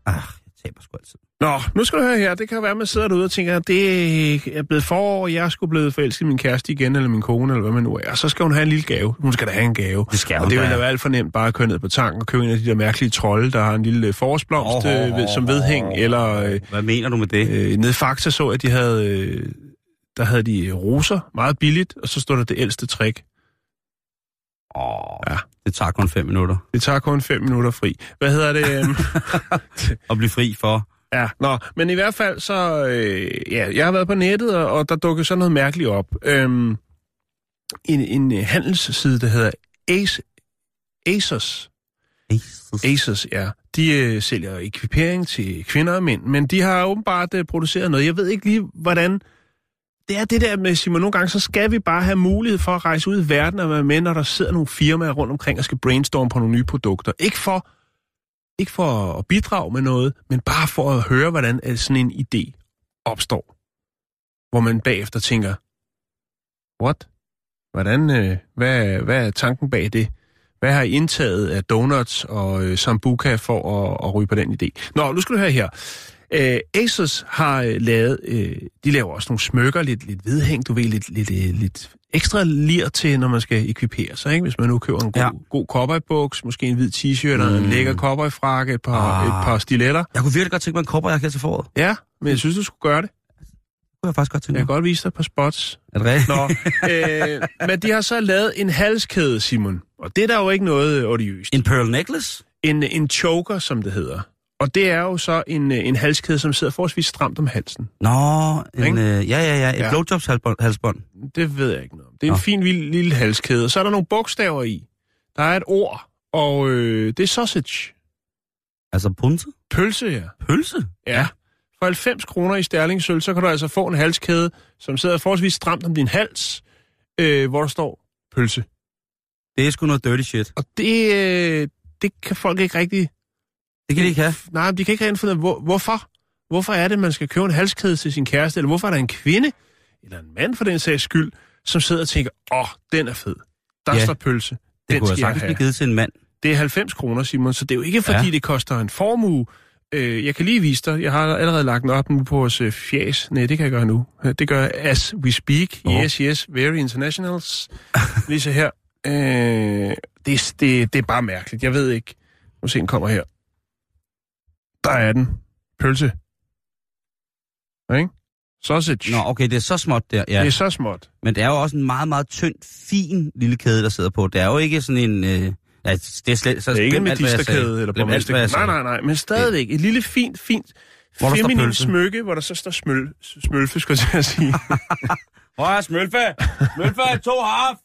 Ah, jeg taber sgu altid. Nå, nu skal du høre her. Det kan være, at man sidder derude og tænker, at det er blevet forår, jeg skulle blevet forelsket i min kæreste igen, eller min kone, eller hvad man nu er. Og så skal hun have en lille gave. Hun skal da have en gave. Det skal og det vil da. være alt for nemt bare at køre ned på tanken og købe en af de der mærkelige trolde, der har en lille forårsblomst Åh, øh, ved, som vedhæng, eller øh, Hvad mener du med det? øh, nede Fakta så, at de havde, øh, der havde de roser meget billigt, og så stod der det ældste trick. Åh, Ja. det tager kun fem minutter Det tager kun fem minutter fri. Hvad hedder det? øhm? at blive fri for. Ja, nå, men i hvert fald så, øh, ja, jeg har været på nettet, og, og der dukkede så noget mærkeligt op. Øhm, en, en handelsside, der hedder Ace, Asos, Jesus. Asos, ja, de øh, sælger ekvipering til kvinder og mænd, men de har åbenbart øh, produceret noget. Jeg ved ikke lige, hvordan... Det er det der med, Simon, nogle gange så skal vi bare have mulighed for at rejse ud i verden og være med, når der sidder nogle firmaer rundt omkring og skal brainstorme på nogle nye produkter. Ikke for, ikke for at bidrage med noget, men bare for at høre, hvordan øh, sådan en idé opstår. Hvor man bagefter tænker, what? Hvordan, øh, hvad, hvad er tanken bag det? Hvad har I indtaget af donuts og øh, sambuca for at, at ryge på den idé? Nå, nu skal du høre her. Øh, Asus har øh, lavet, øh, de laver også nogle smykker, lidt, lidt vedhæng, du ved, lidt, lidt, øh, lidt ekstra lir til, når man skal ekvipere sig, ikke? Hvis man nu køber en god, Ja. god cowboybuks, måske en hvid t-shirt og en Mm. lækker cowboyfrakke, et par, Ah. et par stiletter. Jeg kunne virkelig godt tænke mig en kopper, jeg kan til foråret. Det Ja, men jeg synes, du skulle gøre det. kunne jeg faktisk godt tænke Jeg mig. kan godt vise dig et par spots. Er det rigtigt? Nå, øh, men de har så lavet en halskæde, Simon. Og det er der jo ikke noget odiøst. En pearl necklace? En, en choker, som det hedder. Og det er jo så en, øh, en halskæde, som sidder forholdsvis stramt om halsen. Nå, en, øh, ja, ja, ja, et Ja. blowjobs-halsbånd. Det ved jeg ikke noget om. Det er en Nå. fin lille, lille halskæde. Og så er der nogle bogstaver i. Der er et ord, og øh, det er sausage. Altså punse? Pølse, ja. Pølse? Ja. For 90 kroner i sterlingsøl, så kan du altså få en halskæde, som sidder forholdsvis stramt om din hals, øh, hvor der står pølse. Det er sgu noget dirty shit. Og det, øh, det kan folk ikke rigtig... Det kan de ikke have. Nej, de kan ikke ud af, hvor, hvorfor. Hvorfor er det, man skal købe en halskæde til sin kæreste? Eller hvorfor er der en kvinde, eller en mand for den sags skyld, som sidder og tænker, åh, oh, den er fed. Der Ja. står pølse. Det Den kunne jeg sagtens have. blive givet til en mand. Det er 90 kroner, Simon, så det er jo ikke, fordi ja. Det koster en formue. Øh, jeg kan lige vise dig, jeg har allerede lagt den op nu på vores øh, fjæs. Nej, det kan jeg gøre nu. Det gør jeg as we speak. Åh. Yes, yes, very internationals. lige så her. Øh, det, det, det er bare mærkeligt. Jeg ved ikke. Nu se, den kommer her. Der er den. Pølse. Ikke? Sausage. Nå, okay, det er så småt der, ja. Det er så småt. Men det er jo også en meget, meget tynd, fin lille kæde, der sidder på. Det er jo ikke sådan en... Øh, ja, det er slet... Så Det er ikke en medisterkæde eller borgmesterkæde. Nej, nej, nej. Men stadigvæk et lille fint, fint, Hvor feminin smykke, hvor der så står smøl, smølfe, skulle jeg til at sige. Hvor er Smølfe? Smølfe, to haf!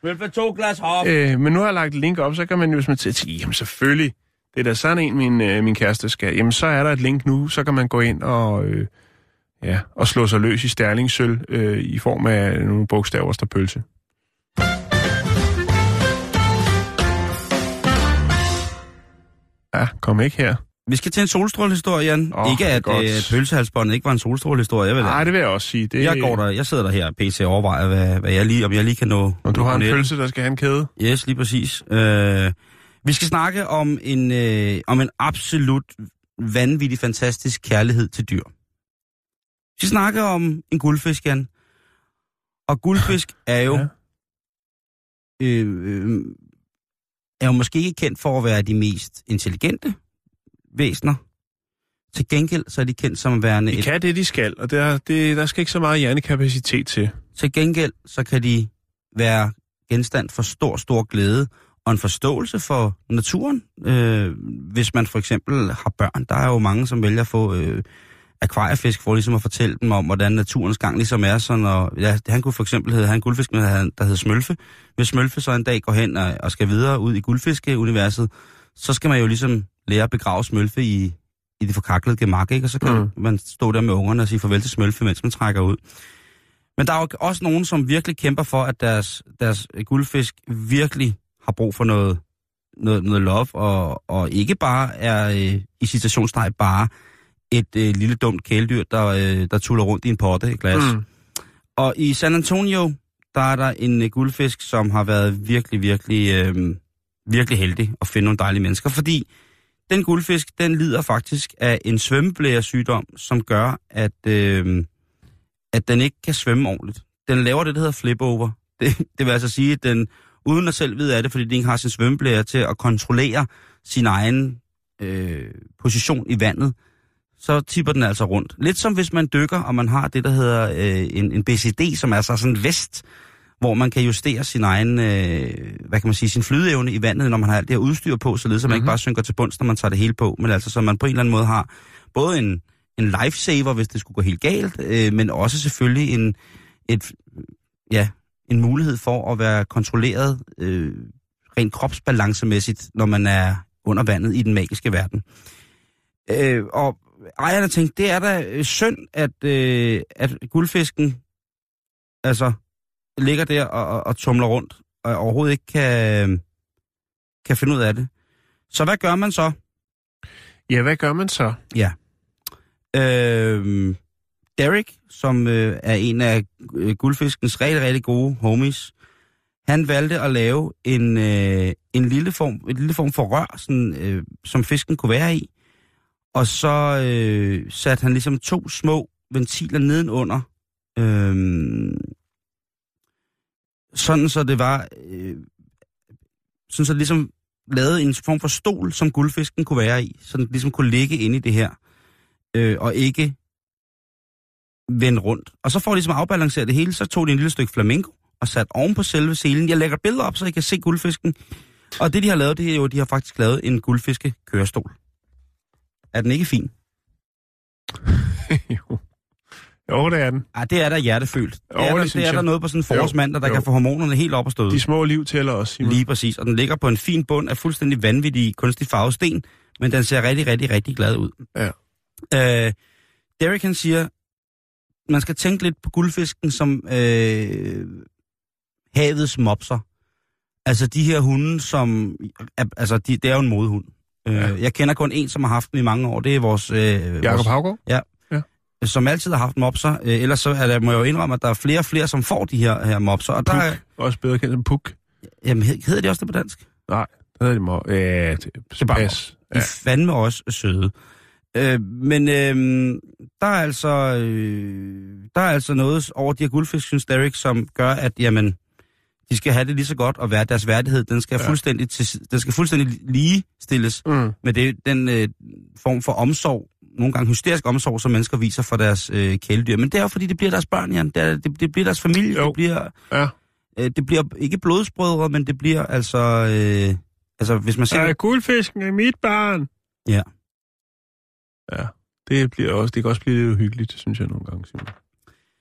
Smølfe, to glas haf! øh, men nu har jeg lagt et link op, så kan man jo, hvis man til at sige, jamen selvfølgelig, det er da sådan en, min, øh, min kæreste skal. Jamen så er der et link nu, så kan man gå ind og, øh, ja, og slå sig løs i sterlingsøl øh, i form af nogle bogstaver, der pølse. Ja, kom ikke her. Vi skal til en solstrålehistorie, Jan. Oh, ikke at godt. øh, pølsehalsbåndet ikke var en solstrålehistorie. Vil, Nej, det vil jeg også sige. Det, jeg, går der, jeg sidder der her PC og overvejer, hvad, hvad jeg lige, om jeg lige kan nå. Og du har en pølse, der skal have en kæde. Yes, lige præcis. Øh, vi skal snakke om en, øh, om en absolut vanvittig, fantastisk kærlighed til dyr. Vi skal snakke om en guldfisk, Jan. Og guldfisk er jo, Ja. ja. øh, øh, er jo måske ikke kendt for at være de mest intelligente væsener. Til gengæld så er de kendt som værende De et kan det, de skal, og der, det, der skal ikke så meget hjernekapacitet til. Til gengæld, så kan de være genstand for stor, stor glæde og en forståelse for naturen. Øh, hvis man for eksempel har børn, der er jo mange, som vælger at få øh, akvariefisk for ligesom at fortælle dem om, hvordan naturens gang ligesom er. Sådan, og, ja, han kunne for eksempel have en guldfisk, med, der hedder Smølfe. Hvis Smølfe så en dag går hen og, og skal videre ud i guldfiskeuniverset, så skal man jo ligesom lære at begrave Smølfe i, i det forkaklede gemak, ikke? Og så kan mm. man stå der med ungerne og sige farvel til Smølfe, mens man trækker ud. Men der er jo også nogen, som virkelig kæmper for, at deres, deres guldfisk virkelig har brug for noget, noget, noget love, og, og ikke bare er øh, i citationstegn bare et øh, lille dumt kæledyr, der, øh, der tuller rundt i en potte i glas. Mm. Og i San Antonio, der er der en øh, guldfisk, som har været virkelig, virkelig, øh, virkelig heldig at finde nogle dejlige mennesker, fordi den guldfisk, den lider faktisk af en svømmeblæresygdom, som gør, at, øh, at den ikke kan svømme ordentligt. Den laver det, der hedder flip-over. Det, det vil altså sige, at den, uden at selv vide af det, fordi den ikke har sin svømmeblære til at kontrollere sin egen øh, position i vandet, så tipper den altså rundt. Lidt som hvis man dykker, og man har det, der hedder øh, en, en BCD, som er så sådan en vest, hvor man kan justere sin egen, øh, hvad kan man sige, sin flydeevne i vandet, når man har alt det her udstyr på, således at man mm-hmm. ikke bare synker til bunds, når man tager det hele på, men altså så man på en eller anden måde har både en, en lifesaver, hvis det skulle gå helt galt, øh, men også selvfølgelig en, et, ja, en mulighed for at være kontrolleret øh, rent kropsbalancemæssigt, når man er under vandet i den magiske verden. Øh, og ejerne tænkte, det er da øh, synd, at, øh, at guldfisken altså ligger der og, og, og tumler rundt, og overhovedet ikke kan, kan finde ud af det. Så hvad gør man så? Ja, hvad gør man så? Ja. Øh, Derek, som øh, er en af øh, guldfiskens rigtig, rigtig gode homies, han valgte at lave en, øh, en lille form, et lille form for rør, sådan, øh, som fisken kunne være i. Og så øh, satte han ligesom to små ventiler nedenunder. Øh, sådan så det var... Øh, sådan så det ligesom lavede en form for stol, som guldfisken kunne være i. Så den ligesom kunne ligge inde i det her. Øh, og ikke vende rundt. Og så for at ligesom afbalancere det hele, så tog de en lille stykke flamingo og sat oven på selve selen. Jeg lægger billeder op, så I kan se guldfisken. Og det, de har lavet, det er jo, at de har faktisk lavet en guldfiske kørestol. Er den ikke fin? jo. jo, det er den. Ja, det er der hjertefølt. Det Jo, er, det der, synes det er der noget på sådan en forårsmandag, der Jo. kan få hormonerne helt op at støde. De små liv tæller også, Simon. Lige præcis. Og den ligger på en fin bund af fuldstændig vanvittig kunstig farvet sten, men den ser rigtig, rigtig, rigtig glad ud. Ja. Øh, Derek han siger, man skal tænke lidt på guldfisken som øh, havets mopser. Altså de her hunde, som... Altså, de, det er jo en modehund. Øh, Ja. Jeg kender kun en, som har haft den i mange år. Det er vores... Øh, Jakob Havgaard? som altid har haft mopser. Øh, ellers så er der, må jeg jo indrømme, at der er flere og flere, som får de her, her mopser. Og der, er- Puk. Også bedre kendt som Puk. jamen, hed- hedder de også det på dansk? Nej, det hedder de må. Ja, det er bare pas. De er fandme også søde. Øh, men øh, der er altså øh, der er altså noget over de her guldfisk, synes Derek, som gør, at jamen, de skal have det lige så godt, og være deres værdighed, den skal, Ja. fuldstændig, til, den skal fuldstændig lige stilles Mm. med det, den øh, form for omsorg, nogle gange hysterisk omsorg, som mennesker viser for deres øh, kæledyr. Men det er jo fordi, det bliver deres børn, Jan. Det, er, det, det bliver deres familie. Jo. Det bliver, Ja. øh, det bliver ikke blodsbrødre, men det bliver altså... Øh, altså, hvis man ser... Ja, guldfisken er mit barn. Ja. Ja, det, bliver også, det kan også blive lidt uhyggeligt, synes jeg nogle gange, Simon.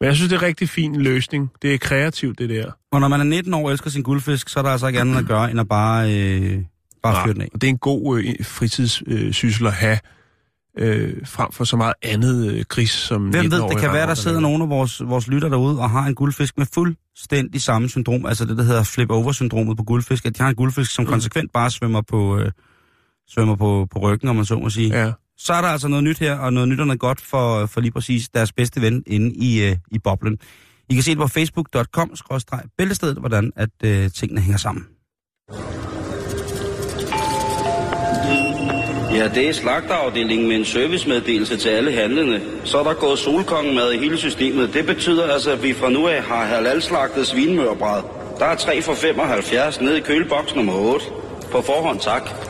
Men jeg synes, det er en rigtig fin løsning. Det er kreativt, det der. Og når man er 19 år og elsker sin guldfisk, så er der altså ikke andet at gøre, end at bare, øh, bare fyre den af. Og det er en god øh, fritidssyssel at have, øh, frem for så meget andet øh, gris, som Hvem ved, 19-årige det kan være, der sidder nogle af vores, vores lytter derude og har en guldfisk med fuldstændig samme syndrom, altså det, der hedder flip-over-syndromet på guldfisk, at de har en guldfisk, som Mm. konsekvent bare svømmer på, øh, svømmer på, på ryggen, om man så må sige. Ja. Så er der altså noget nyt her, og noget nyt og noget godt for, for lige præcis deres bedste ven inde i, øh, i boblen. I kan se det på facebook.com, bæltestedet, hvordan at øh, tingene hænger sammen. Ja, det er slagterafdelingen med en servicemeddelelse til alle handlende. Så er der gået solkongemad i hele systemet. Det betyder altså, at vi fra nu af har halalslagtet svinmørbræd. Der er 3 for 75 nede i køleboks nummer 8. På forhånd tak.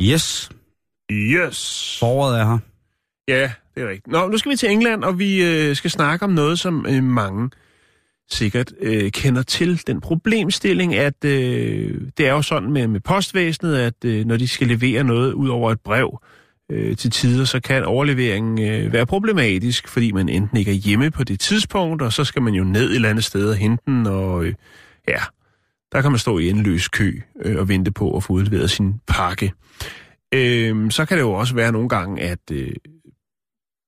Yes, Yes. foråret er her. Ja, det er rigtigt. Nå, nu skal vi til England, og vi øh, skal snakke om noget, som øh, mange sikkert øh, kender til. Den problemstilling, at øh, det er jo sådan med, med postvæsenet, at øh, når de skal levere noget ud over et brev øh, til tider, så kan overleveringen øh, være problematisk, fordi man enten ikke er hjemme på det tidspunkt, og så skal man jo ned et eller andet sted og hente den, og øh, ja, der kan man stå i en løs kø øh, og vente på at få udleveret sin pakke. Øh, så kan det jo også være nogle gange, at øh,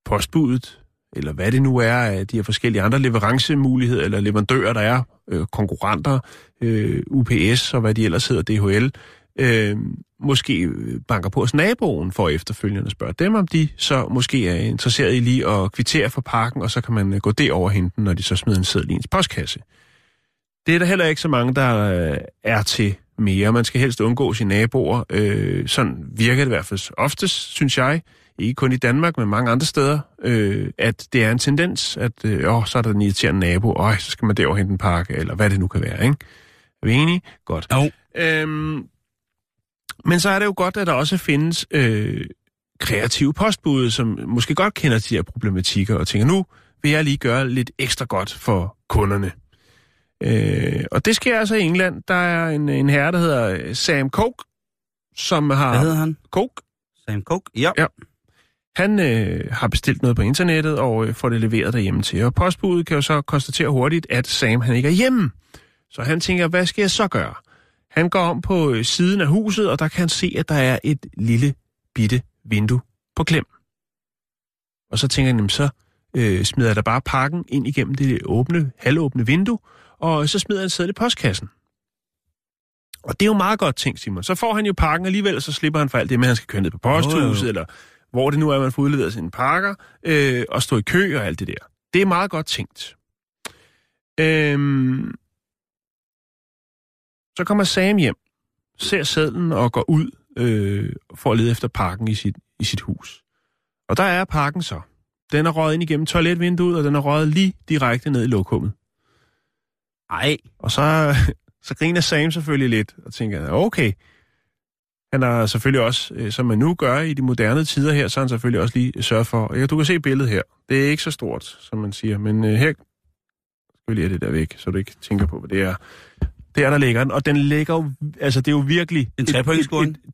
postbuddet, eller hvad det nu er af de her forskellige andre leverancemuligheder, eller leverandører, der er, øh, konkurrenter, øh, UPS og hvad de ellers hedder, DHL, øhm, øh, måske banker på hos naboen for efterfølgende at spørge dem, om de så måske er interesseret i lige at kvittere for pakken, og så kan man øh, gå derover og hente den, når de så smider en seddel i ens postkasse. Det er der heller ikke så mange, der øh, er til mere. Man skal helst undgå sine naboer. Øh, sådan virker det i hvert fald oftest, synes jeg. Ikke kun i Danmark, men mange andre steder. Øh, at det er en tendens, at øh, åh, så er der en irriterende nabo. Øj, så skal man derover hente en pakke, eller hvad det nu kan være. Ikke? Er vi enige? Godt. Jo. Øhm, men så er det jo godt, at der også findes øh, kreative postbud, som måske godt kender de her problematikker, og tænker, nu vil jeg lige gøre lidt ekstra godt for kunderne. Øh, og det sker altså i England. Der er en, en herre, der hedder øh, Sam Coke, som har... Hvad hedder han? Coke. Sam Cook? Ja. Ja. Han øh, har bestilt noget på internettet og øh, får det leveret derhjemme til. Og postbuddet kan jo så konstatere hurtigt, at Sam han ikke er hjemme. Så han tænker, hvad skal jeg så gøre? Han går om på øh, siden af huset, og der kan han se, at der er et lille bitte vindue på klem. Og så tænker han, så øh, smider jeg da bare pakken ind igennem det åbne, halvåbne vindue, og så smider han sædet i postkassen. Og det er jo meget godt ting, Simon. Så får han jo pakken alligevel, og så slipper han for alt det med, at han skal køre ned på posthuset, jo. eller hvor det nu er, man får udleveret sine pakker, øh, og stå i kø og alt det der. Det er meget godt tænkt. Øhm, så kommer Sam hjem, ser sedlen og går ud øh, for at lede efter pakken i sit, i sit hus. Og der er pakken så. Den er røget ind igennem toiletvinduet, og den er røget lige direkte ned i lokummet. Ej, Og så, så griner Sam selvfølgelig lidt og tænker, okay. Han har selvfølgelig også, øh, som man nu gør i de moderne tider her, så har han selvfølgelig også lige sørget for, ja, du kan se billedet her. Det er ikke så stort, som man siger, men øh, her skal vi lige have det der væk, så du ikke tænker på, hvad det er. Der, der ligger den. Og den ligger jo, altså det er jo virkelig... En et-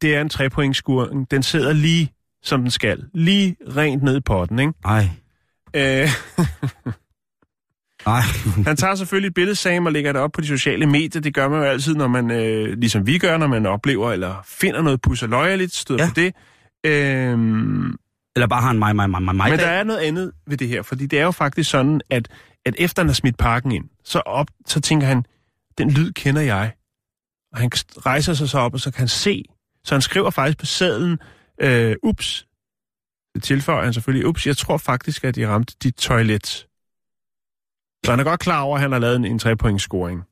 Det er en trepointsscoring. Den sidder lige, som den skal. Lige rent ned i potten, ikke? Ej, Øh, ej. han tager selvfølgelig et billede, Sam, og lægger det op på de sociale medier. Det gør man jo altid, når man, øh, ligesom vi gør, når man oplever eller finder noget pusseløjerligt, støder Ja. på det. Øhm, Eller bare har en mig, mig, mig, mig, mig Men der er noget andet ved det her, fordi det er jo faktisk sådan, at, at efter han har smidt pakken ind, så, op, så tænker han, den lyd kender jeg. Og han rejser sig så op, og så kan han se. Så han skriver faktisk på sædlen, øh, ups. Det tilføjer han selvfølgelig, ups, jeg tror faktisk, at de ramte dit toilet. Så han er godt klar over, at han har lavet en, en trepoints scoring.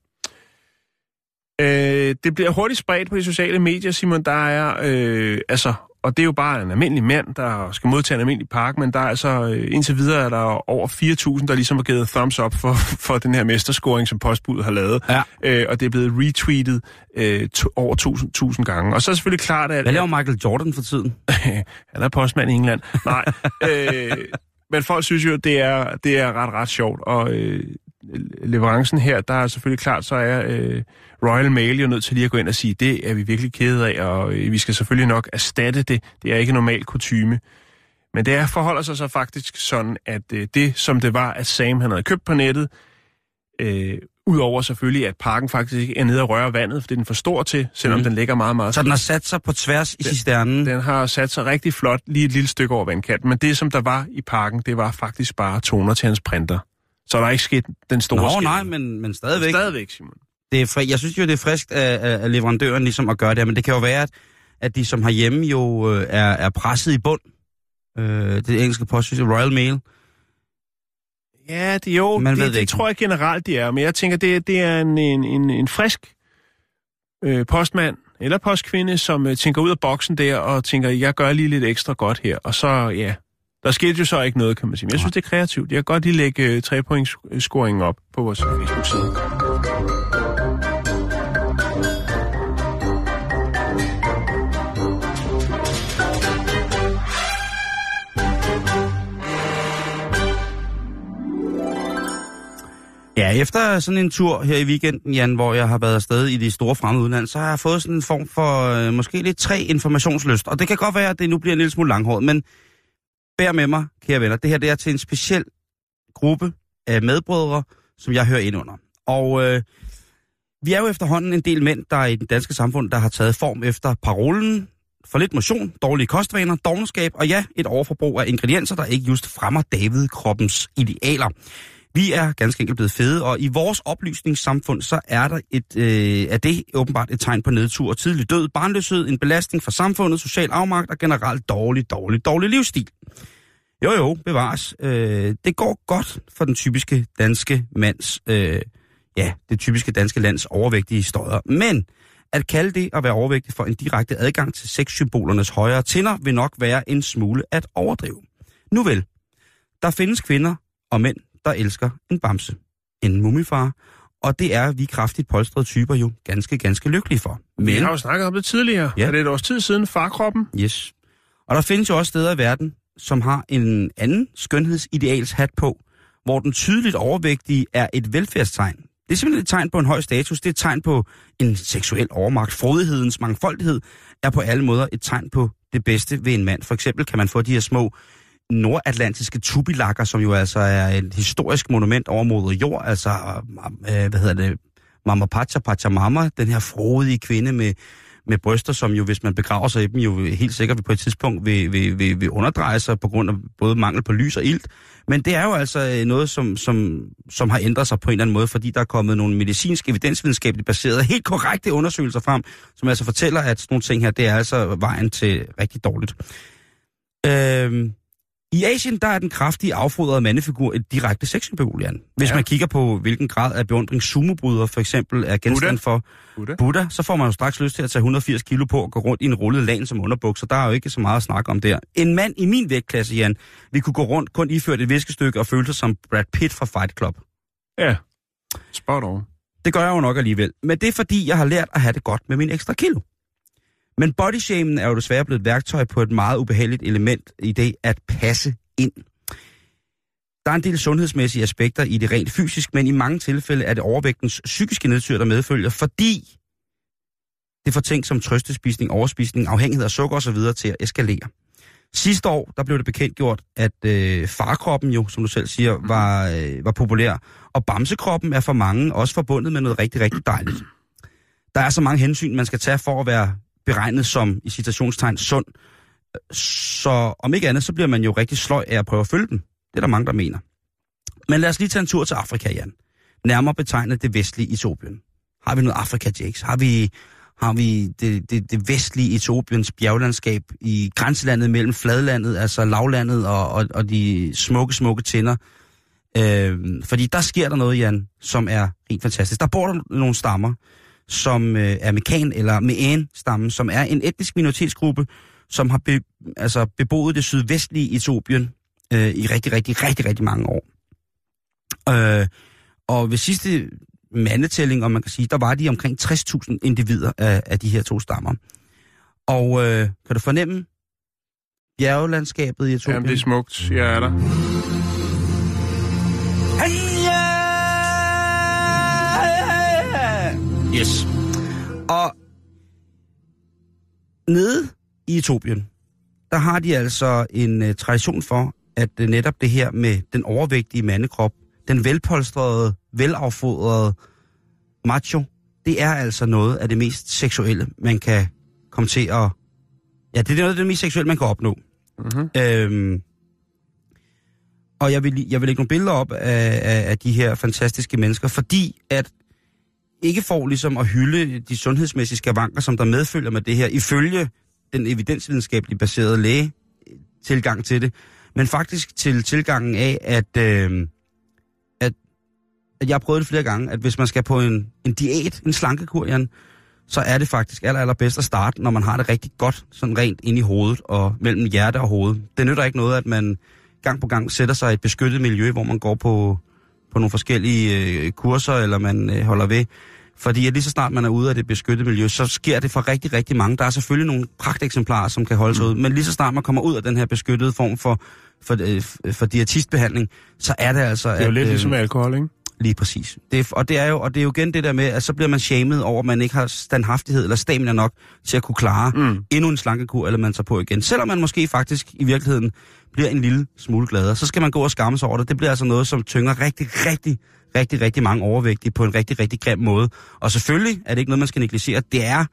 Øh, det bliver hurtigt spredt på de sociale medier, Simon. Der er, øh, altså, og det er jo bare en almindelig mand, der skal modtage en almindelig pakke, men der er altså, øh, indtil videre er der over 4.000, der ligesom har givet thumbs up for, for den her mesterscoring, som postbuddet har lavet. Ja. Øh, og det er blevet retweetet øh, to, over 1.000 1000 gange. Og så er det selvfølgelig klart, at... Hvad laver Michael Jordan for tiden? Han er postmand i England. Nej. øh, men folk synes jo, det er, det er ret, ret sjovt. Og øh, leverancen her, der er selvfølgelig klart, så er øh, Royal Mail jo nødt til lige at gå ind og sige, det er vi virkelig kede af, og øh, vi skal selvfølgelig nok erstatte det. Det er ikke normal kutyme. Men det er, forholder sig så faktisk sådan, at øh, det, som det var, at Sam han havde købt på nettet, øh, Udover selvfølgelig, at parken faktisk ikke er nede og røre vandet, for det er den for stor til, selvom Mm. den ligger meget, meget Så den har sat sig på tværs i cisternen. den har sat sig rigtig flot lige et lille stykke over vandkanten, men det, som der var i parken, det var faktisk bare toner til hans printer. Så der er ikke sket den store Nå, skænding. nej, men, men stadigvæk. Stadigvæk, Simon. Det er fri, jeg synes jo, det er friskt af, af, leverandøren ligesom at gøre det men det kan jo være, at, at de som herhjemme jo øh, er, er presset i bund. Øh, det engelske postsystem, Royal Mail. Ja, det, jo, Man det, ved det, det tror jeg generelt, det er. Men jeg tænker, det, det er en, en, en, en frisk øh, postmand eller postkvinde, som øh, tænker ud af boksen der og tænker, jeg gør lige lidt ekstra godt her. Og så, ja, der skete jo så ikke noget, kan man sige. Men jeg synes, det er kreativt. Jeg kan godt lige lægge øh, tre points scoringen op på vores Facebook-side. Ja, efter sådan en tur her i weekenden, Jan, hvor jeg har været afsted i de store fremmede udland, så har jeg fået sådan en form for øh, måske lidt tre informationsløst. Og det kan godt være, at det nu bliver en lille smule langhåret, men bær med mig, kære venner. Det her det er til en speciel gruppe af medbrødre, som jeg hører ind under. Og øh, vi er jo efterhånden en del mænd, der i den danske samfund, der har taget form efter parolen for lidt motion, dårlige kostvaner, dogenskab og ja, et overforbrug af ingredienser, der ikke just fremmer David-kroppens idealer. Vi er ganske enkelt blevet fede, og i vores oplysningssamfund, så er der et, øh, er det åbenbart et tegn på nedtur og tidlig død, barnløshed, en belastning for samfundet, social afmagt og generelt dårlig, dårlig, dårlig livsstil. Jo jo, bevares. Øh, det går godt for den typiske danske mands, øh, ja, det typiske danske lands overvægtige støder. Men at kalde det at være overvægtig for en direkte adgang til sexsymbolernes højere tinder, vil nok være en smule at overdrive. Nu vel, der findes kvinder og mænd, der elsker en bamse, en mumifar, og det er vi kraftigt polstrede typer jo ganske, ganske lykkelige for. Vi Men, har jo snakket om det tidligere. Ja. Er det et års tid siden, farkroppen? yes. Og der findes jo også steder i verden, som har en anden skønhedsideals hat på, hvor den tydeligt overvægtige er et velfærdstegn. Det er simpelthen et tegn på en høj status, det er et tegn på en seksuel overmagt. Frodighedens mangfoldighed er på alle måder et tegn på det bedste ved en mand. For eksempel kan man få de her små nordatlantiske tubilakker, som jo altså er et historisk monument over mod jord, altså, øh, hvad hedder det, Mama Pacha Pachamama, den her frodige kvinde med, med bryster, som jo, hvis man begraver sig i dem, jo helt sikkert på et tidspunkt vil, vil, vil, vil underdreje sig på grund af både mangel på lys og ilt. Men det er jo altså øh, noget, som, som, som har ændret sig på en eller anden måde, fordi der er kommet nogle medicinske, evidensvidenskabeligt baserede, helt korrekte undersøgelser frem, som altså fortæller, at sådan nogle ting her, det er altså vejen til rigtig dårligt. Øhm, i Asien, der er den kraftige affodrede mandefigur et direkte sexsymbol, Jan. Hvis ja. Man kigger på, hvilken grad af beundring sumobrydere for eksempel er genstand for Buddha. Buddha, så får man jo straks lyst til at tage 180 kilo på og gå rundt i en rullet lan som underbukser. Der er jo ikke så meget at snakke om der. En mand i min vægtklasse, Jan, vi kunne gå rundt kun iført et viskestykke og føle sig som Brad Pitt fra Fight Club. Ja. Spot on. Det gør jeg jo nok alligevel. Men det er fordi, jeg har lært at have det godt med min ekstra kilo. Men bodyshamen er jo desværre blevet et værktøj på et meget ubehageligt element i det at passe ind. Der er en del sundhedsmæssige aspekter i det rent fysisk, men i mange tilfælde er det overvægtens psykiske nedtyr, der medfølger, fordi det får ting som trøstespisning, overspisning, afhængighed af sukker osv. til at eskalere. Sidste år, der blev det bekendt gjort, at øh, farkroppen jo, som du selv siger, var, øh, var populær. Og bamsekroppen er for mange også forbundet med noget rigtig, rigtig dejligt. Der er så mange hensyn, man skal tage for at være beregnet som, i citationstegn, sund. Så om ikke andet, så bliver man jo rigtig sløj af at prøve at følge den. Det er der mange, der mener. Men lad os lige tage en tur til Afrika, Jan. Nærmere betegnet det vestlige Etiopien. Har vi noget Afrika, Jakes? Har vi, har vi det, det, det vestlige Etiopiens bjerglandskab i grænselandet mellem fladlandet, altså lavlandet og, og, og de smukke, smukke tænder? Øh, fordi der sker der noget, Jan, som er helt fantastisk. Der bor der nogle stammer, som øh, er Mekan eller Meen-stammen, som er en etnisk minoritetsgruppe, som har be, altså beboet det sydvestlige Etiopien øh, i rigtig, rigtig, rigtig, rigtig mange år. Øh, og ved sidste mandetælling, om man kan sige, der var de omkring 60.000 individer af, af de her to stammer. Og øh, kan du fornemme bjergelandskabet i Etiopien? Jamen, det er smukt. Jeg er der. Yes. Og nede i Etiopien, der har de altså en uh, tradition for, at uh, netop det her med den overvægtige mandekrop, den velpolstrede, velaffodrede macho, det er altså noget af det mest seksuelle, man kan komme til at... Ja, det er noget af det mest seksuelle, man kan opnå. Mm-hmm. Øhm, og jeg vil, jeg vil lægge nogle billeder op af, af, af de her fantastiske mennesker, fordi at ikke får ligesom at hylde de sundhedsmæssige skavanker, som der medfølger med det her, ifølge den evidensvidenskabeligt baserede læge tilgang til det, men faktisk til tilgangen af, at, øh, at, at jeg har prøvet det flere gange, at hvis man skal på en, en diæt, en slankekur, Jan, så er det faktisk aller, allerbedst at starte, når man har det rigtig godt, sådan rent ind i hovedet og mellem hjerte og hoved. Det nytter ikke noget, at man gang på gang sætter sig i et beskyttet miljø, hvor man går på, på nogle forskellige øh, kurser, eller man øh, holder ved. Fordi at lige så snart man er ude af det beskyttede miljø, så sker det for rigtig, rigtig mange. Der er selvfølgelig nogle pragteksemplarer, som kan holde sig ud, men lige så snart man kommer ud af den her beskyttede form for, for, øh, for diætistbehandling, så er det altså... Det er jo at, lidt øh, ligesom alkohol, ikke? Lige præcis. Det og, det er jo, og det er jo igen det der med, at så bliver man shamed over, at man ikke har standhaftighed eller stamina nok til at kunne klare mm. endnu en slankekur, eller man tager på igen. Selvom man måske faktisk i virkeligheden bliver en lille smule gladere, så skal man gå og skamme sig over det. Det bliver altså noget, som tynger rigtig, rigtig, rigtig, rigtig mange overvægtige på en rigtig, rigtig grim måde. Og selvfølgelig er det ikke noget, man skal negligere. Det er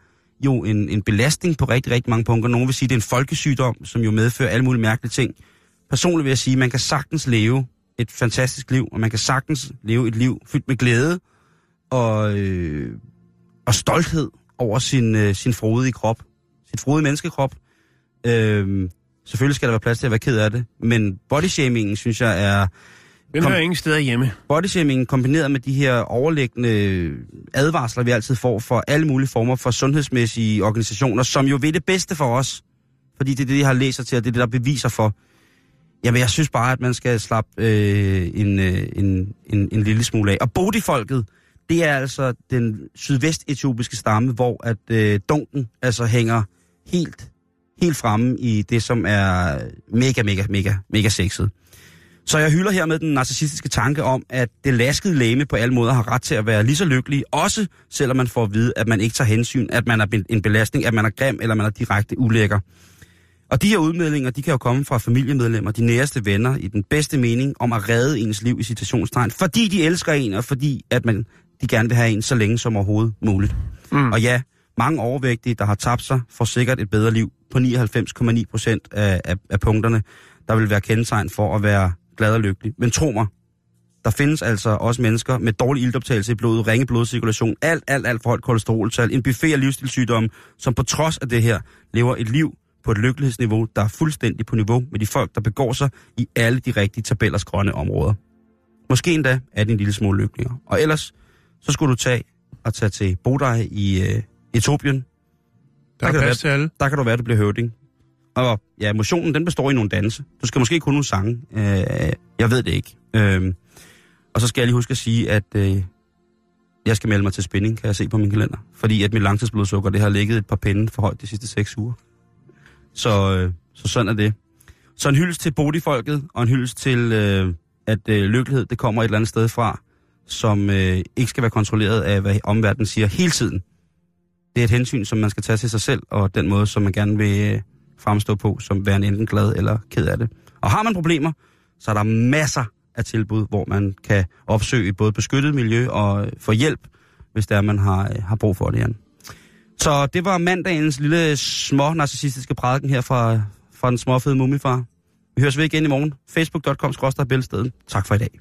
jo en, en belastning på rigtig, rigtig mange punkter. Nogle vil sige, at det er en folkesygdom, som jo medfører alle mulige mærkelige ting. Personligt vil jeg sige, at man kan sagtens leve et fantastisk liv, og man kan sagtens leve et liv fyldt med glæde og, øh, og stolthed over sin, øh, sin frodige krop, sin frodige menneskekrop. Øh, selvfølgelig skal der være plads til at være ked af det, men bodyshamingen, synes jeg, er... Den hører ingen steder hjemme. Bodyshamingen kombineret med de her overliggende advarsler, vi altid får for alle mulige former for sundhedsmæssige organisationer, som jo ved det bedste for os, fordi det er det, de har læst sig til, og det er det, der beviser for. Jamen, jeg synes bare, at man skal slappe øh, en, øh, en, en, en lille smule af. Og Bodifolket, det er altså den sydvest-etiopiske stamme, hvor at øh, dunken altså hænger helt, helt fremme i det, som er mega, mega, mega, mega sexet. Så jeg hylder her med den narcissistiske tanke om, at det laskede læme på alle måder har ret til at være lige så lykkelig, også selvom man får at vide, at man ikke tager hensyn, at man er en belastning, at man er grim, eller man er direkte ulækker. Og de her udmeldinger, de kan jo komme fra familiemedlemmer, de næreste venner, i den bedste mening, om at redde ens liv i citationstegn, fordi de elsker en, og fordi at man, de gerne vil have en så længe som overhovedet muligt. Mm. Og ja, mange overvægtige, der har tabt sig, får sikkert et bedre liv på 99,9 procent af, af, af punkterne, der vil være kendetegn for at være glad og lykkelig. Men tro mig, der findes altså også mennesker med dårlig iltoptagelse i blodet, ringe blodcirkulation, alt, alt, alt for højt kolesteroltal, en buffet af livsstilssygdomme, som på trods af det her lever et liv på et lykkelighedsniveau, der er fuldstændig på niveau med de folk, der begår sig i alle de rigtige tabellers grønne områder. Måske endda er det en lille smule lykkeligere. Og ellers, så skulle du tage og tage til Bodaj i øh, Etiopien. Der er kan plads til alle. Der kan du være, du bliver høvding. Og ja, motionen, den består i nogle danse. Du skal måske kunne nogle sange. Øh, jeg ved det ikke. Øh, og så skal jeg lige huske at sige, at øh, jeg skal melde mig til spænding, kan jeg se på min kalender. Fordi at mit langtidsblodsukker, det har ligget et par pinde for højt de sidste seks uger. Så, øh, så sådan er det. Så en hyldest til Bodifolket, og en hyldest til øh, at øh, lykkelighed, det kommer et eller andet sted fra, som øh, ikke skal være kontrolleret af, hvad omverdenen siger hele tiden. Det er et hensyn, som man skal tage til sig selv, og den måde, som man gerne vil øh, fremstå på, som værende enten glad eller ked af det. Og har man problemer, så er der masser af tilbud, hvor man kan opsøge både beskyttet miljø og få hjælp, hvis der man har, øh, har brug for det, Jan. Så det var mandagens lille små narcissistiske prædiken her fra, fra den småfede mumifar. Vi høres ved igen i morgen. Facebook.com-bæltestedet. Tak for i dag.